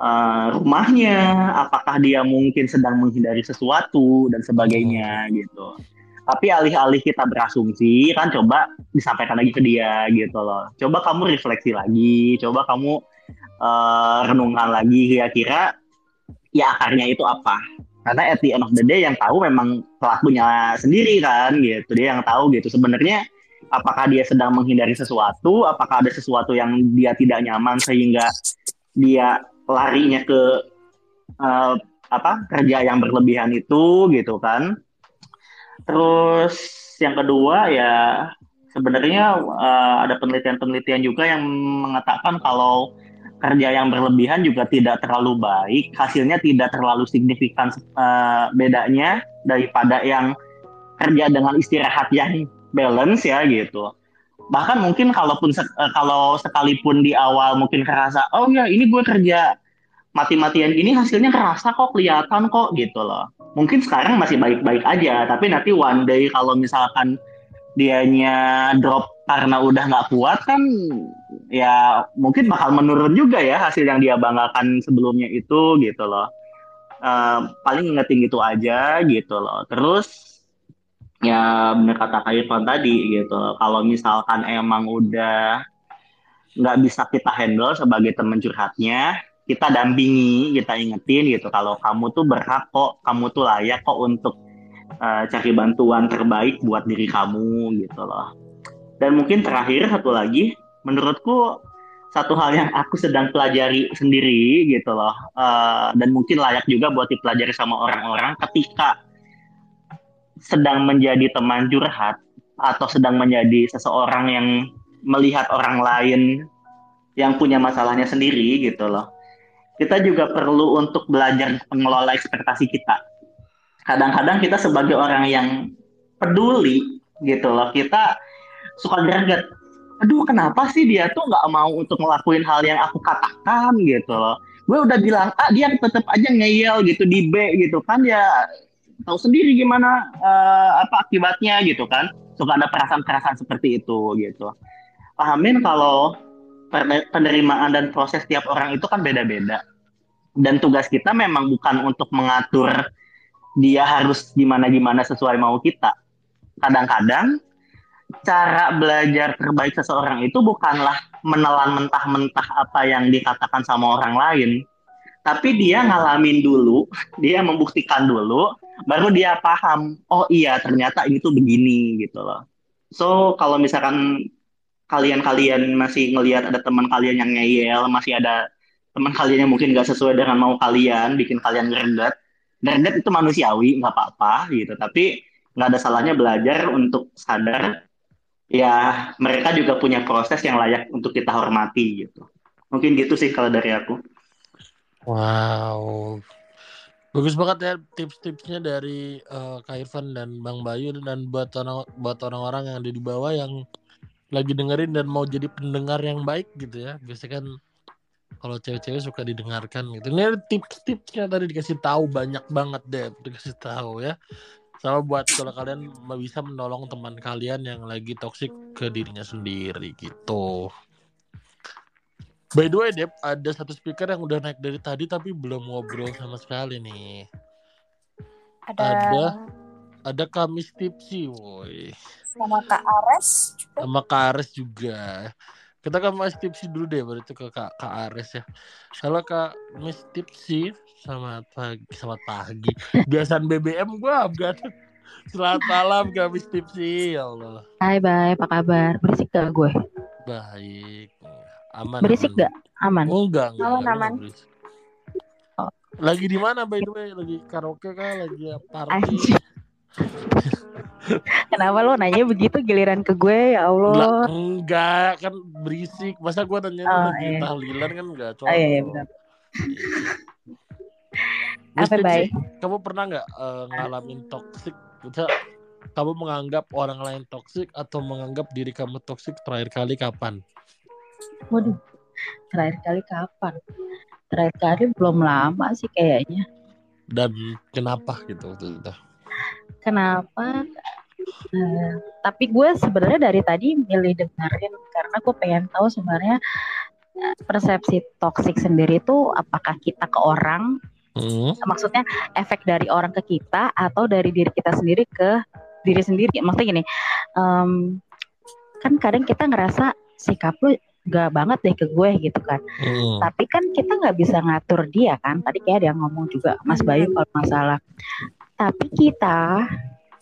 uh, rumahnya apakah dia mungkin sedang menghindari sesuatu dan sebagainya gitu. Tapi alih-alih kita berasumsi kan coba disampaikan lagi ke dia gitu loh. Coba kamu refleksi lagi coba kamu uh, renungkan lagi kira-kira ya akarnya itu apa. Karena at the end of the day yang tahu memang pelakunya sendiri kan gitu. Dia yang tahu gitu. Sebenarnya apakah dia sedang menghindari sesuatu? Apakah ada sesuatu yang dia tidak nyaman sehingga dia larinya ke uh, apa kerja yang berlebihan itu gitu kan? Terus yang kedua ya sebenarnya uh, ada penelitian-penelitian juga yang mengatakan kalau kerja yang berlebihan juga tidak terlalu baik, hasilnya tidak terlalu signifikan uh, bedanya daripada yang kerja dengan istirahat yang balance ya gitu. Bahkan mungkin kalaupun uh, kalau sekalipun di awal mungkin kerasa, oh ya ini gue kerja mati-matian gini hasilnya kerasa kok kelihatan kok gitu loh. Mungkin sekarang masih baik-baik aja, tapi nanti one day kalau misalkan dianya drop karena udah nggak kuat kan ya mungkin bakal menurun juga ya hasil yang dia banggakan sebelumnya itu gitu loh uh, paling ingetin gitu aja gitu loh terus ya bener kata Kak Irfan tadi gitu. Kalau misalkan emang udah nggak bisa kita handle sebagai teman curhatnya kita dampingi kita ingetin gitu. Kalau kamu tuh berhak kok kamu tuh layak kok untuk uh, cari bantuan terbaik buat diri kamu gitu loh. Dan mungkin terakhir satu lagi, menurutku satu hal yang aku sedang pelajari sendiri gitu loh, uh, dan mungkin layak juga buat dipelajari sama orang-orang ketika sedang menjadi teman curhat atau sedang menjadi seseorang yang melihat orang lain yang punya masalahnya sendiri gitu loh. Kita juga perlu untuk belajar mengelola ekspektasi kita. Kadang-kadang kita sebagai orang yang peduli gitu loh, kita suka greget aduh kenapa sih dia tuh nggak mau untuk ngelakuin hal yang aku katakan gitu loh gue udah bilang A dia tetap aja ngeyel gitu di B gitu kan ya tahu sendiri gimana uh, apa akibatnya gitu kan. Suka ada perasaan-perasaan seperti itu gitu. Pahamin kalau penerimaan dan proses tiap orang itu kan beda-beda. Dan tugas kita memang bukan untuk mengatur dia harus gimana gimana sesuai mau kita. Kadang-kadang cara belajar terbaik seseorang itu bukanlah menelan mentah-mentah apa yang dikatakan sama orang lain, tapi dia ngalamin dulu, dia membuktikan dulu, baru dia paham, oh iya ternyata ini tuh begini gitu loh. So kalau misalkan kalian-kalian masih ngelihat ada teman kalian yang ngeyel, masih ada teman kalian yang mungkin nggak sesuai dengan mau kalian, bikin kalian greget, greget itu manusiawi, nggak apa-apa gitu. Tapi nggak ada salahnya belajar untuk sadar ya mereka juga punya proses yang layak untuk kita hormati gitu. Mungkin gitu sih kalau dari aku. Wow. Bagus banget ya tips-tipsnya dari uh, Kak Irfan dan Bang Bayu dan buat orang buat orang-orang yang ada di bawah yang lagi dengerin dan mau jadi pendengar yang baik gitu ya. Biasanya kan kalau cewek-cewek suka didengarkan gitu. Ini tips-tipsnya tadi dikasih tahu banyak banget deh dikasih tahu ya sama buat kalau kalian bisa menolong teman kalian yang lagi toksik ke dirinya sendiri gitu. By the way, Dep, ada satu speaker yang udah naik dari tadi tapi belum ngobrol sama sekali nih. Ada ada, ada Kamis Tipsi, woi. Sama Kak Ares juga. Sama Kak Ares juga. Kita ke Mas Tipsi dulu deh, baru itu ke Kak, Kak Ares ya. Kalau Kak Miss Tipsi, Selamat pagi, selamat pagi. Biasaan BBM gua enggak. Selamat malam Gamis Tipsi, ya Allah. Hai, bye, apa kabar? Berisik gak gue? Baik. Aman. Berisik aman. gak? Aman. Oh, enggak, enggak. Aman, aman. Oh. Lagi di mana by the way? Lagi karaoke kah? Lagi party? Kenapa lo nanya begitu giliran ke gue ya Allah? Lah, enggak, kan berisik. Masa gue nanya oh, lagi iya. tahlilan kan enggak cocok. Oh, iya, iya benar. Apa baik? Kamu pernah nggak uh, ngalamin toxic? Bisa kamu menganggap orang lain toksik atau menganggap diri kamu toksik terakhir kali kapan? Waduh, terakhir kali kapan? Terakhir kali belum lama sih kayaknya. Dan kenapa gitu waktu itu? Kenapa? Uh, tapi gue sebenarnya dari tadi milih dengerin karena gue pengen tahu sebenarnya eh, persepsi toksik sendiri itu apakah kita ke orang Hmm. Maksudnya efek dari orang ke kita atau dari diri kita sendiri ke diri sendiri. Maksudnya gini, um, kan kadang kita ngerasa sikap lu gak banget deh ke gue gitu kan. Hmm. Tapi kan kita nggak bisa ngatur dia kan. Tadi kayak ada yang ngomong juga Mas Bayu kalau masalah. Tapi kita,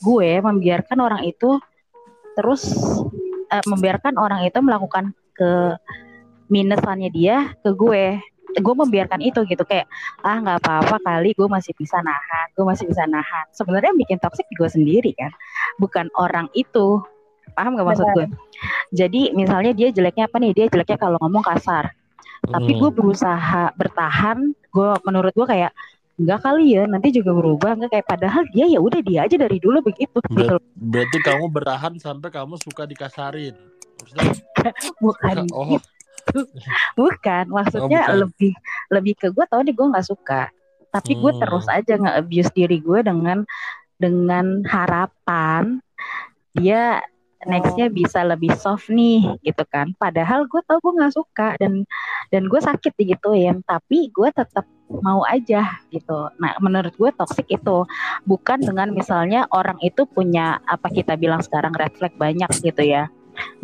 gue membiarkan orang itu terus uh, membiarkan orang itu melakukan ke minusannya dia ke gue gue membiarkan itu gitu kayak ah nggak apa-apa kali gue masih bisa nahan gue masih bisa nahan sebenarnya yang bikin toxic gue sendiri kan bukan orang itu paham gak maksud gue? Jadi misalnya dia jeleknya apa nih? Dia jeleknya kalau ngomong kasar. Tapi gue Hmm. berusaha bertahan gue menurut gue kayak enggak kali ya nanti juga berubah. Enggak kayak padahal dia ya udah dia aja dari dulu begitu gitu Ber- berarti kamu bertahan sampai kamu suka dikasarin. Maksudnya, bukan oh, bukan maksudnya bukan. lebih lebih ke gue tau nih gue nggak suka. Tapi gue Hmm. terus aja nge-abuse diri gue dengan dengan harapan dia nextnya bisa lebih soft nih gitu kan. Padahal gue tau gue nggak suka dan dan gue sakit digituin tapi gue tetap mau aja gitu. Nah menurut gue toxic itu bukan dengan misalnya orang itu punya apa kita bilang sekarang red flag banyak gitu ya.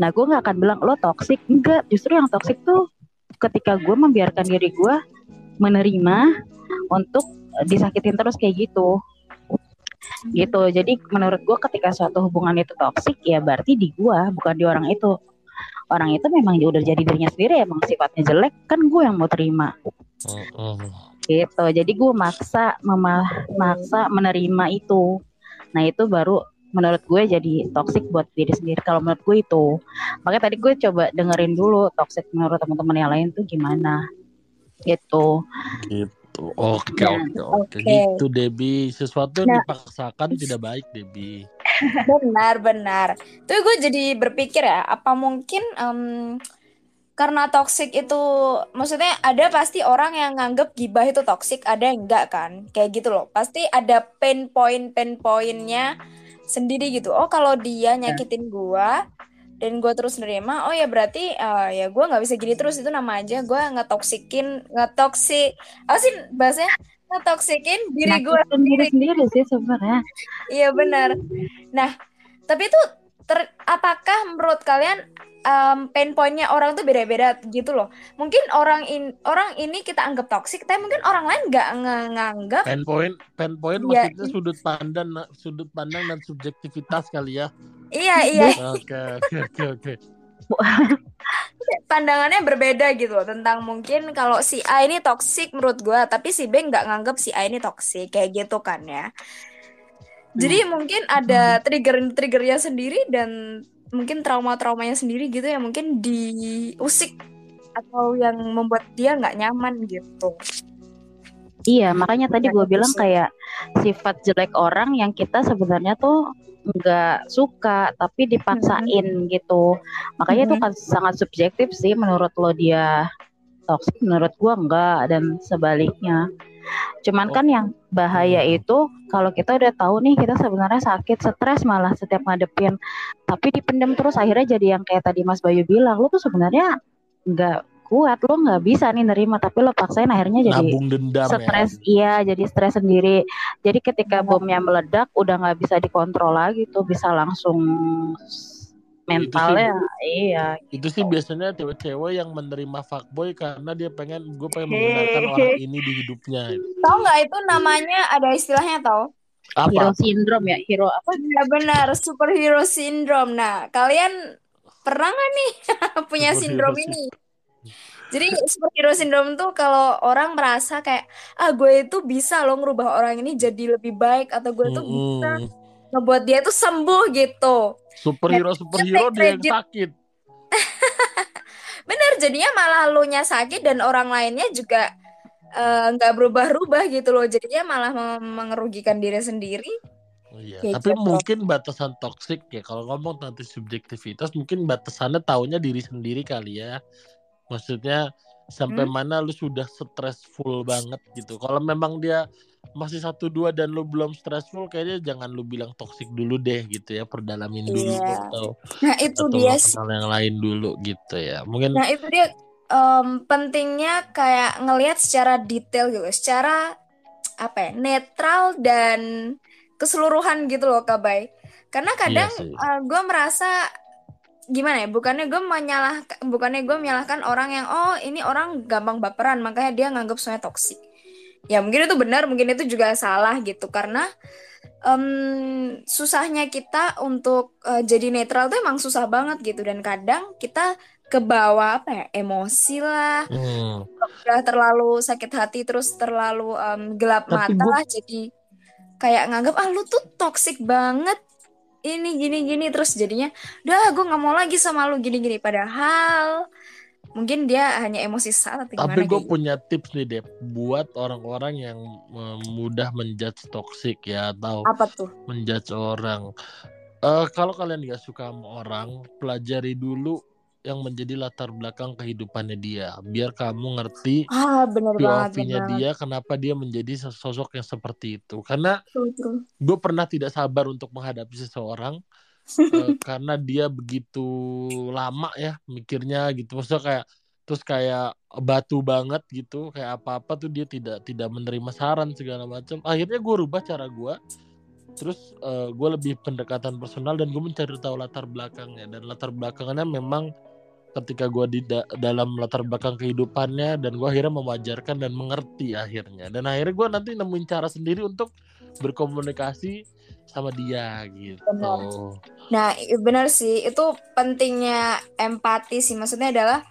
Nah gue nggak akan bilang lo toxic. Enggak justru yang toxic tuh ketika gue membiarkan diri gue menerima untuk disakitin terus kayak gitu gitu. Jadi menurut gue ketika suatu hubungan itu toksik ya berarti di gue bukan di orang itu. Orang itu memang dia udah jadi dirinya sendiri emang sifatnya jelek kan gue yang mau terima. Gitu. Jadi gue maksa mema maksa menerima itu. Nah itu baru menurut gue jadi toksik buat diri sendiri kalau menurut gue itu. Makanya tadi gue coba dengerin dulu toksik menurut teman-teman yang lain tuh gimana. Gitu. Gitu. Oke, Nah, oke, oke. oke. Gitu, Debbie. Sesuatu yang Nah. dipaksakan tidak baik, Debbie. Benar, benar. Tuh gue jadi berpikir ya, apa mungkin em, karena toxic itu, maksudnya ada pasti orang yang nganggep gibah itu toxic, ada yang enggak kan? Kayak gitu loh. Pasti ada pain point, pain pointnya sendiri gitu. Oh kalau dia nyakitin gua dan gue terus nerima, oh ya berarti eh, ya gue nggak bisa gini terus itu nama aja gue ngetoksikin, ngetoksik, apa sih bahasanya? Ngetoksikin diri gue Nyakitin diri sendiri sih sebenarnya Iya benar. Nah, tapi itu ter- apakah menurut kalian um, pain pointnya orang tuh beda-beda gitu loh? Mungkin orang in orang ini kita anggap toksik, tapi mungkin orang lain nggak nganggap. Pen point, pen point Iya. maksudnya sudut pandang, sudut pandang dan subjektivitas kali ya. Iya iya, Oke, oke, oke, pandangannya berbeda gitu loh tentang mungkin kalau si A ini toksik menurut gua, tapi si B nggak nganggap si A ini toksik kayak gitu kan ya. Jadi mungkin ada trigger-triggernya sendiri dan mungkin trauma-traumanya sendiri gitu yang mungkin diusik atau yang membuat dia nggak nyaman gitu. Iya, makanya tadi gue bilang kayak sifat jelek orang yang kita sebenarnya tuh nggak suka tapi dipaksain gitu. Makanya itu Mhm. kan sangat subjektif sih menurut lo dia toksik, menurut gua enggak dan sebaliknya. Cuman Oh. kan yang bahaya Hmm. itu kalau kita udah tahu nih kita sebenarnya sakit, stres malah setiap ngadepin, tapi dipendam terus akhirnya jadi yang kayak tadi Mas Bayu bilang, lo tuh sebenarnya nggak kuat, lo nggak bisa nih nerima, tapi lo paksain akhirnya jadi ya. stres iya jadi stres sendiri jadi ketika bomnya meledak udah nggak bisa dikontrol lagi tuh bisa langsung mentalnya iya Itu sih biasanya cewek-cewek yang menerima fuckboy karena dia pengen gue pengen menggunakan orang ini di hidupnya. Tahu nggak itu namanya ada istilahnya tau? hero Apa? syndrome ya hero apa Ya benar, superhero syndrome. Nah, kalian pernah nggak nih punya sindrom ini? Jadi superhero syndrome tuh kalau orang merasa kayak ah gue itu bisa loh ngerubah orang ini jadi lebih baik atau gue tuh bisa Mm-mm. ngebuat dia tuh sembuh gitu. Superhero superhero dia yang sakit. Bener, jadinya malah lu nya sakit dan orang lainnya juga eh, nggak berubah-ubah gitu loh. Jadinya malah mengerugikan diri sendiri. Oh Iya, tapi gitu. mungkin batasan toksik ya kalau ngomong nanti subjektivitas mungkin batasannya taunya diri sendiri kali ya. Maksudnya sampai Hmm. mana lu sudah stressful banget gitu. Kalau memang dia masih satu dua dan lu belum stressful kayaknya jangan lu bilang toksik dulu deh gitu ya, perdalamin dulu Iya. atau Nah, itu atau dia kenal yang lain dulu gitu ya. Mungkin Nah, itu dia em, pentingnya kayak ngelihat secara detail gitu, secara apa ya, netral dan keseluruhan gitu loh, Kak Bay. Karena kadang Iya sih. gue merasa gimana ya, bukannya gue menyalah, bukannya gue menyalahkan orang yang oh ini orang gampang baperan, makanya dia nganggap semuanya toksik. Ya mungkin itu benar, mungkin itu juga salah gitu. Karena um, susahnya kita untuk uh, jadi netral tuh emang susah banget gitu. Dan kadang kita ke bawah apa ya emosi lah. Hmm. udah terlalu sakit hati terus terlalu um, gelap Tapi mata lah jadi kayak nganggap ah lu tuh toxic banget. Ini gini gini. Terus jadinya udah gue nggak mau lagi sama lu gini gini padahal mungkin dia hanya emosi saat atau gimana Tapi gue kayak gitu. punya tips nih Dep buat orang-orang yang mudah menjudge toxic ya atau apa tuh menjudge orang. Eh kalau kalian nggak suka sama orang, pelajari dulu yang menjadi latar belakang kehidupannya dia, biar kamu ngerti ah POV-nya dia, kenapa dia menjadi sosok yang seperti itu. Karena gue pernah tidak sabar untuk menghadapi seseorang eh, karena dia begitu lama ya mikirnya gitu. Maksudnya kayak terus kayak batu banget gitu kayak apa apa tuh dia tidak tidak menerima saran segala macam. Akhirnya gue rubah cara gue terus gue lebih pendekatan personal dan gue mencari tahu latar belakangnya. Dan latar belakangnya memang ketika gue di da- dalam latar belakang kehidupannya dan gue akhirnya mewajarkan dan mengerti akhirnya. Dan akhirnya gue nanti nemuin cara sendiri untuk berkomunikasi sama dia gitu Benar. Nah, benar sih. Itu pentingnya empati sih. Maksudnya adalah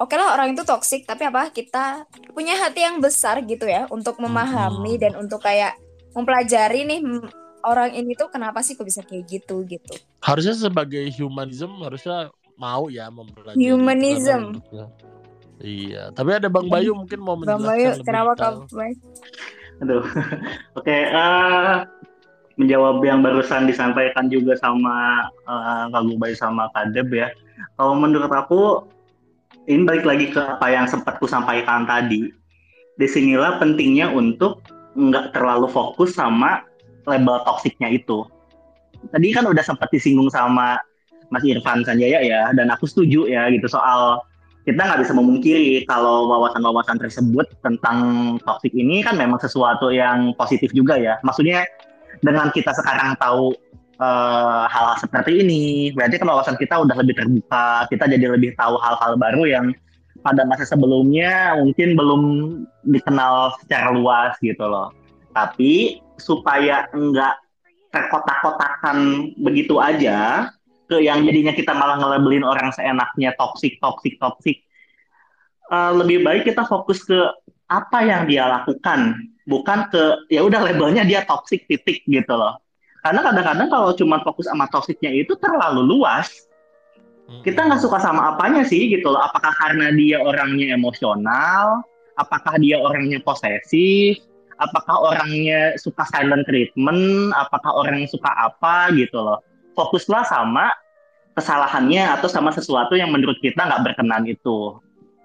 oke lah orang itu toksik, tapi apa? Kita punya hati yang besar gitu ya untuk memahami Mm-mm. dan untuk kayak mempelajari nih orang ini tuh kenapa sih kok bisa kayak gitu gitu. harusnya sebagai humanism harusnya mau ya mempelajari Humanism. iya tapi ada bang Bayu mungkin mau Bang menjelaskan Bayu, lebih kenapa kamu? Aduh. Oke, eh, menjawab yang barusan disampaikan juga sama eh, Kak Gubay sama Kak Deb ya. Kalau menurut aku ini balik lagi ke apa yang sempat ku sampaikan tadi. Di sinilah pentingnya untuk nggak terlalu fokus sama label toksiknya itu. Tadi kan udah sempat disinggung sama Mas Irfan Sanjaya ya, dan aku setuju ya gitu soal kita nggak bisa memungkiri kalau wawasan-wawasan tersebut tentang toksik ini kan memang sesuatu yang positif juga ya. Maksudnya dengan kita sekarang tahu eh, hal-hal seperti ini, berarti kan kita udah lebih terbuka, kita jadi lebih tahu hal-hal baru yang pada masa sebelumnya mungkin belum dikenal secara luas gitu loh. Tapi supaya enggak terkotak-kotakan begitu aja, ke yang jadinya kita malah ngelabelin orang seenaknya toksik toksik toksik Eh, lebih baik kita fokus ke apa yang dia lakukan bukan ke ya udah labelnya dia toksik titik gitu loh. Karena kadang-kadang kalau cuma fokus sama toksiknya itu terlalu luas kita nggak suka sama apanya sih gitu loh. Apakah karena dia orangnya emosional? Apakah dia orangnya posesif? Apakah orangnya suka silent treatment? Apakah orangnya suka apa gitu loh. Fokuslah sama kesalahannya atau sama sesuatu yang menurut kita nggak berkenan itu.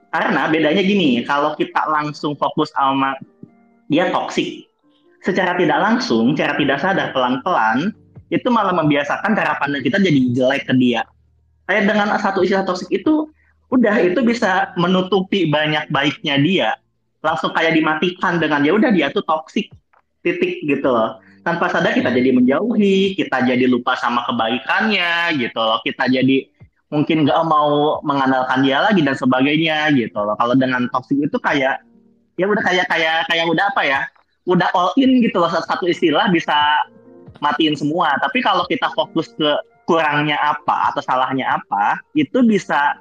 Karena bedanya gini, kalau kita langsung fokus sama dia toksik, secara tidak langsung, secara tidak sadar pelan-pelan, itu malah membiasakan cara pandang kita jadi jelek ke dia. Kayak dengan satu istilah toksik itu, udah itu bisa menutupi banyak baiknya dia. Langsung kayak dimatikan dengan ya udah dia tuh toksik, titik gitu loh tanpa sadar kita jadi menjauhi, kita jadi lupa sama kebaikannya gitu loh, kita jadi mungkin nggak mau mengandalkan dia lagi dan sebagainya gitu loh. Kalau dengan toxic itu kayak ya udah kayak kayak kayak udah apa ya, udah all in gitu loh satu istilah bisa matiin semua. Tapi kalau kita fokus ke kurangnya apa atau salahnya apa, itu bisa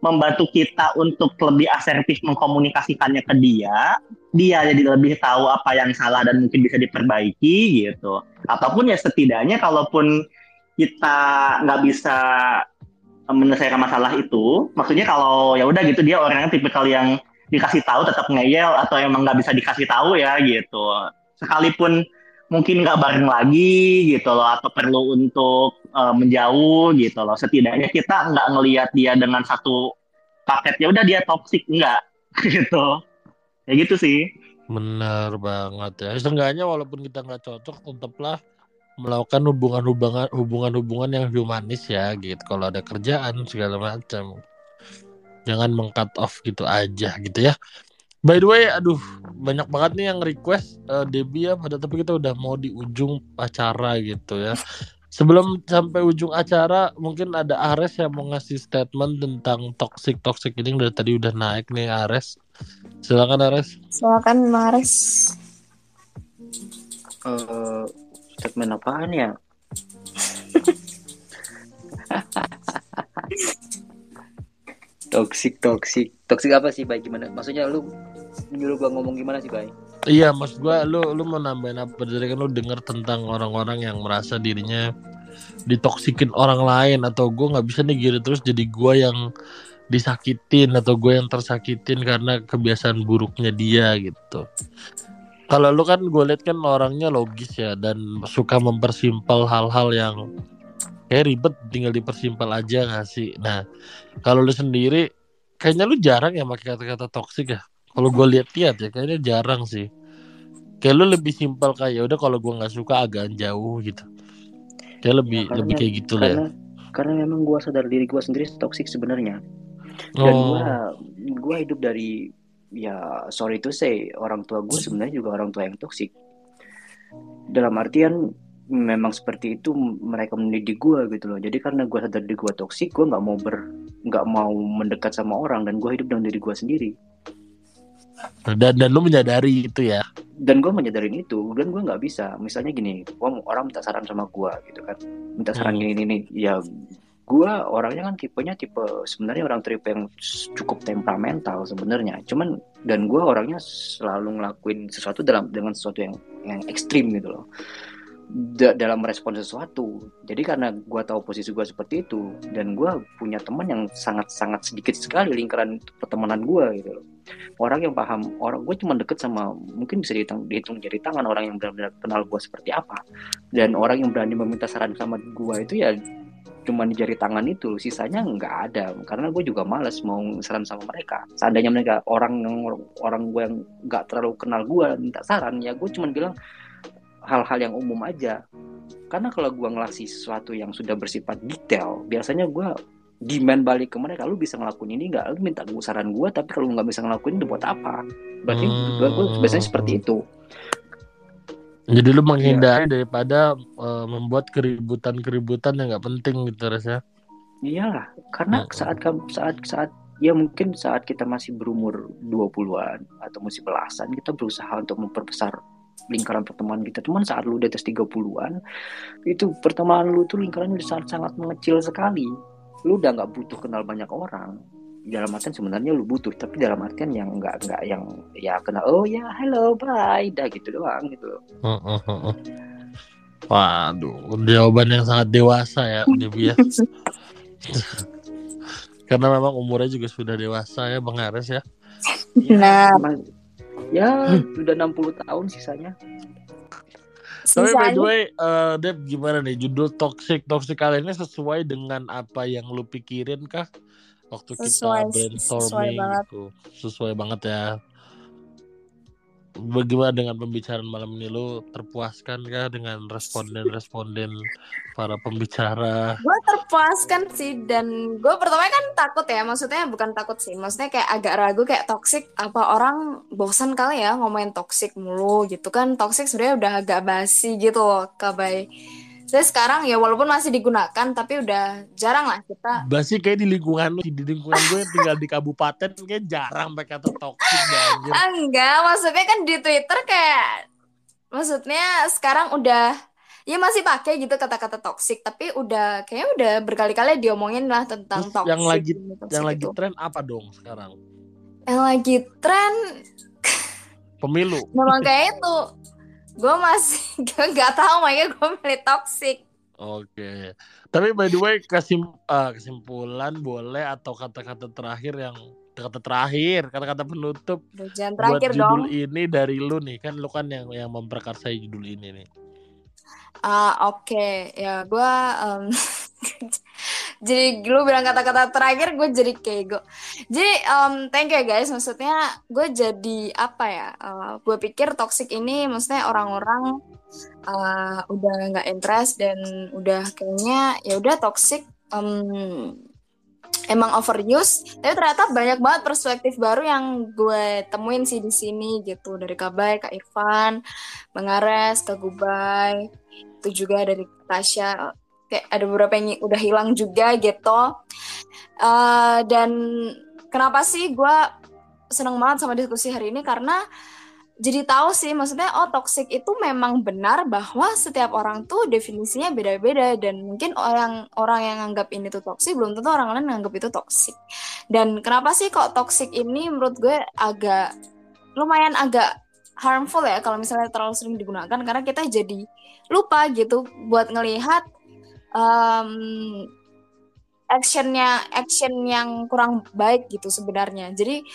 membantu kita untuk lebih asertif mengkomunikasikannya ke dia, dia jadi lebih tahu apa yang salah dan mungkin bisa diperbaiki gitu. Ataupun ya setidaknya kalaupun kita nggak bisa menyelesaikan masalah itu, maksudnya kalau ya udah gitu dia orangnya tipikal yang dikasih tahu tetap ngeyel atau emang nggak bisa dikasih tahu ya gitu. Sekalipun mungkin nggak bareng lagi gitu loh atau perlu untuk uh, menjauh gitu loh. Setidaknya kita nggak ngelihat dia dengan satu paket ya udah dia toxic enggak gitu. Ya gitu sih. Benar banget ya. Seenggaknya walaupun kita nggak cocok, tetaplah melakukan hubungan-hubungan hubungan-hubungan yang humanis ya gitu. Kalau ada kerjaan segala macam. Jangan meng-cut off gitu aja gitu ya. By the way, aduh banyak banget nih yang request uh, Debbie ya pada tapi kita udah mau di ujung acara gitu ya. Sebelum sampai ujung acara, mungkin ada Ares yang mau ngasih statement tentang toxic toxic ini dari tadi udah naik nih Ares. Silakan Ares. Silakan Mares. Eh, Statement apaan ya? toxic toxic. Toxic apa sih baik gimana? Maksudnya lu nyuruh gua ngomong gimana sih baik Iya, mas gua lu lu mau nambahin apa? Dari kan lu denger tentang orang-orang yang merasa dirinya ditoksikin orang lain atau gua nggak bisa nih gini terus jadi gua yang disakitin atau gue yang tersakitin karena kebiasaan buruknya dia gitu. Kalau lu kan gue liat kan orangnya logis ya dan suka mempersimpel hal-hal yang kayak ribet tinggal dipersimpel aja gak sih. Nah kalau lu sendiri kayaknya lu jarang ya pakai kata-kata toksik ya. Kalau gue lihat-lihat ya kayaknya jarang sih. Kayak lu lebih simpel kayak ya udah kalau gue nggak suka agak jauh gitu. Kayak lebih Ya, lebih karena- kayak gitu lah ya. karena karena memang gua sadar diri gua sendiri toxic sebenarnya dan Oh, gua gua hidup dari ya sorry to say orang tua gue sebenarnya juga orang tua yang toksik dalam artian memang seperti itu mereka mendidik gue gitu loh jadi karena gue sadar diri gue toksik gue nggak mau ber nggak mau mendekat sama orang dan gue hidup dengan diri gue sendiri dan dan lu menyadari itu ya. dan gue menyadarin itu dan gue nggak bisa misalnya gini gua mau- orang minta saran sama gue gitu kan minta saran Hmm. gini gini nih. ya gue orangnya kan tipenya tipe sebenarnya orang tipe yang cukup temperamental sebenarnya cuman dan gue orangnya selalu ngelakuin sesuatu dalam dengan sesuatu yang yang ekstrim gitu loh Da- dalam merespon sesuatu. Jadi karena gue tahu posisi gue seperti itu dan gue punya teman yang sangat sangat sedikit sekali lingkaran pertemanan gue gitu orang yang paham orang gue cuma deket sama mungkin bisa dihitung, dihitung jari tangan orang yang benar-benar kenal gue seperti apa. Dan orang yang berani meminta saran sama gue itu ya cuma di jari tangan itu sisanya nggak ada. Karena gue juga males mau saran sama mereka. Seandainya mereka orang yang orang gue yang nggak terlalu kenal gue minta saran ya gue cuma bilang hal-hal yang umum aja karena kalau gue ngelasih sesuatu yang sudah bersifat detail biasanya gue demand balik ke mereka lu bisa ngelakuin ini nggak lu minta gue saran gue tapi kalau lu nggak bisa ngelakuin itu buat apa berarti Hmm. gue gue biasanya seperti itu Jadi lu menghindari daripada eh, membuat keributan-keributan yang nggak penting gitu rasanya. iyalah karena Hmm. saat kamu saat saat ya mungkin saat kita masih berumur 20-an atau masih belasan kita berusaha untuk memperbesar lingkaran pertemanan kita cuman saat lu di atas 30-an itu pertemanan lu tuh lingkarannya udah sangat sangat mengecil sekali lu udah nggak butuh kenal banyak orang dalam artian sebenarnya lu butuh tapi dalam artian yang nggak nggak yang ya kenal oh ya hello bye dah gitu doang gitu loh Heeh, heeh. Waduh, jawaban yang sangat dewasa ya, ya. Karena memang umurnya juga sudah dewasa ya, Bang Ares ya. ya, Nah. emang- ya udah 60 tahun sisanya Tapi by the way, eh, Deb gimana nih judul toxic toxic kali ini sesuai dengan apa yang lu pikirin kah waktu Sesuai- kita brainstorming sesuai banget. gitu. Sesuai banget ya. Bagaimana dengan pembicaraan malam ini lu terpuaskan kah dengan responden-responden para pembicara? gue terpuaskan sih dan gue pertama kan takut ya maksudnya bukan takut sih maksudnya kayak agak ragu kayak toxic apa orang bosan kali ya ngomongin toxic mulu gitu kan toxic sebenarnya udah agak basi gitu loh kabai saya sekarang ya walaupun masih digunakan tapi udah jarang lah kita Basi kayak di lingkungan lu, di lingkungan gue yang tinggal di kabupaten kayak jarang pakai kata toxic anjir. Ah, enggak maksudnya kan di Twitter kayak maksudnya sekarang udah ya masih pakai gitu kata-kata toxic tapi udah kayaknya udah berkali-kali diomongin lah tentang Terus toxic yang lagi- ini, toxic Yang lagi itu. tren apa dong sekarang? yang lagi tren Pemilu. memang kayak itu gue masih nggak tahu makanya gue milih toxic Oke. Tapi by the way kesim eh, kesimpulan boleh atau kata-kata terakhir yang kata terakhir, kata-kata penutup jangan buat terakhir judul dong ini dari lu nih kan lu kan yang yang memperkarsai judul ini nih. ah oke ya gue em, jadi lu bilang kata-kata terakhir gue jadi gue jadi em, thank you ya guys. Maksudnya gue jadi apa ya eh, gue pikir toxic ini maksudnya orang-orang eh, udah nggak interest dan udah kayaknya ya udah toxic em, emang overuse. Tapi ternyata banyak banget perspektif baru yang gue temuin sih di sini gitu. Dari Kabay, Kak Irfan, Bang Ares, Kak Gubay, itu juga dari Tasya kayak ada beberapa yang udah hilang juga gitu. Eh, dan kenapa sih gue seneng banget sama diskusi hari ini? Karena jadi tahu sih maksudnya oh toxic itu memang benar bahwa setiap orang tuh definisinya beda-beda dan mungkin orang-orang yang anggap ini tuh toxic belum tentu orang lain nganggap itu toxic. Dan kenapa sih kok toxic ini menurut gue agak lumayan agak harmful ya kalau misalnya terlalu sering digunakan? Karena kita jadi lupa gitu buat ngelihat um, actionnya action yang kurang baik gitu sebenarnya. Jadi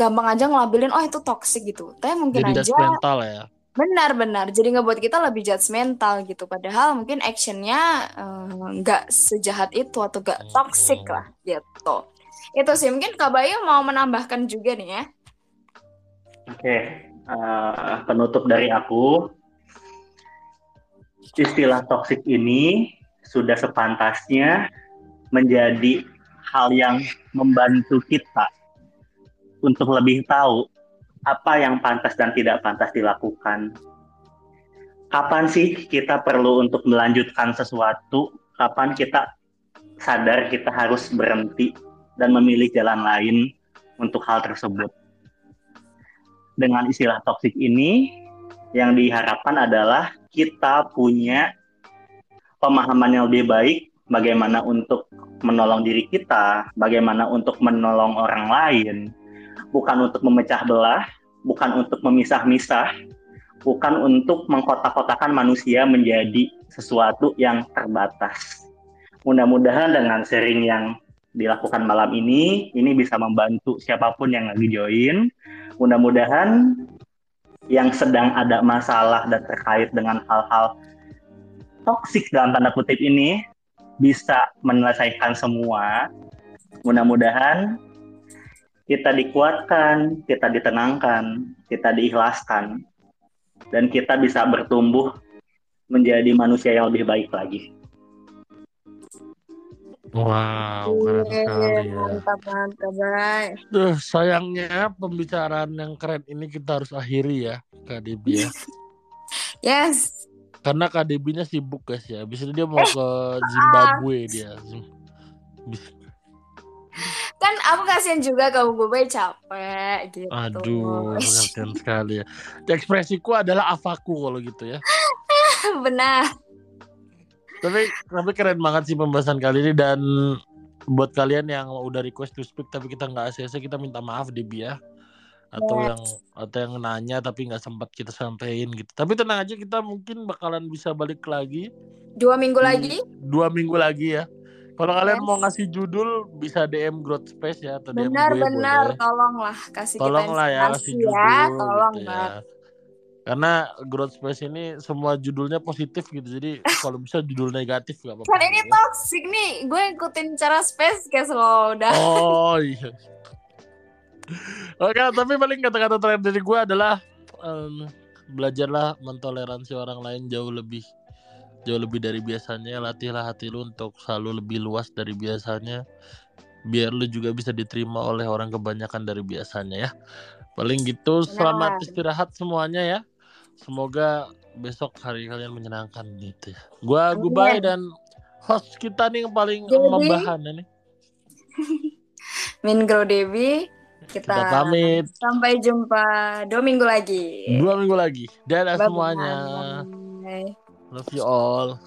gampang aja ngelabelin oh itu toxic gitu. Tapi mungkin Jadi aja judgmental ya. benar-benar jadi ngebuat kita lebih judgmental gitu. Padahal mungkin actionnya eh, nggak sejahat itu atau nggak toxic lah gitu. Itu sih mungkin Kak Bayu mau menambahkan juga nih ya. Oke, eh, penutup dari aku. Istilah toksik ini sudah sepantasnya menjadi hal yang membantu kita untuk lebih tahu apa yang pantas dan tidak pantas dilakukan. Kapan sih kita perlu untuk melanjutkan sesuatu? Kapan kita sadar kita harus berhenti dan memilih jalan lain untuk hal tersebut? Dengan istilah toksik ini, yang diharapkan adalah kita punya pemahaman yang lebih baik bagaimana untuk menolong diri kita, bagaimana untuk menolong orang lain, bukan untuk memecah belah, bukan untuk memisah-misah, bukan untuk mengkotak-kotakan manusia menjadi sesuatu yang terbatas. Mudah-mudahan dengan sharing yang dilakukan malam ini, ini bisa membantu siapa pun yang lagi join. Mudah-mudahan yang sedang ada masalah dan terkait dengan hal-hal toksik dalam tanda kutip ini bisa menyelesaikan semua. Mudah-mudahan kita dikuatkan, kita ditenangkan, kita diikhlaskan, dan kita bisa bertumbuh menjadi manusia yang lebih baik lagi. Wow, keren sekali ya. Mantap, mantap. Duh, sayangnya pembicaraan yang keren ini kita harus akhiri ya, KDB ya. Yes. Karena KDB-nya sibuk guys ya. Bisa dia mau ke Zimbabwe dia. Bis- Kan aku kasihan juga kamu gue capek gitu. Aduh, pengertian sekali ya. Ekspresiku adalah avaku kalau gitu ya. Benar. Tapi tapi keren banget sih pembahasan kali ini dan buat kalian yang udah request to speak tapi kita nggak ACC kita minta maaf Debi ya atau Yes. yang atau yang nanya tapi nggak sempat kita sampein gitu tapi tenang aja kita mungkin bakalan bisa balik lagi Dua minggu lagi. dua minggu lagi ya kalau kalian Yes. mau ngasih judul bisa DM Growth Space ya atau DM Benar, gue benar. boleh Tolonglah kasih tolonglah kita ya kasih inspirasi judul ya. Tolong gitu ya karena Growth Space ini semua judulnya positif gitu jadi kalau bisa judul negatif gak apa-apa Kan ini gitu ya. toxic nih. Gue ikutin cara space kayak slow udah. Oh iya. Oke, tapi paling kata-kata terakhir dari gue adalah em, belajarlah mentoleransi orang lain jauh lebih jauh lebih dari biasanya. Latihlah hati lu untuk selalu lebih luas dari biasanya. Biar lu juga bisa diterima oleh orang kebanyakan dari biasanya ya. Paling gitu, selamat istirahat semuanya ya. Semoga besok hari kalian menyenangkan gitu ya. Gua goodbye dan host kita nih yang paling membahan nih. Min Grow Devi. Kita, pamit. Sampai jumpa dua minggu lagi. Dua minggu lagi. Dadah Bye-bye. semuanya. Love you all.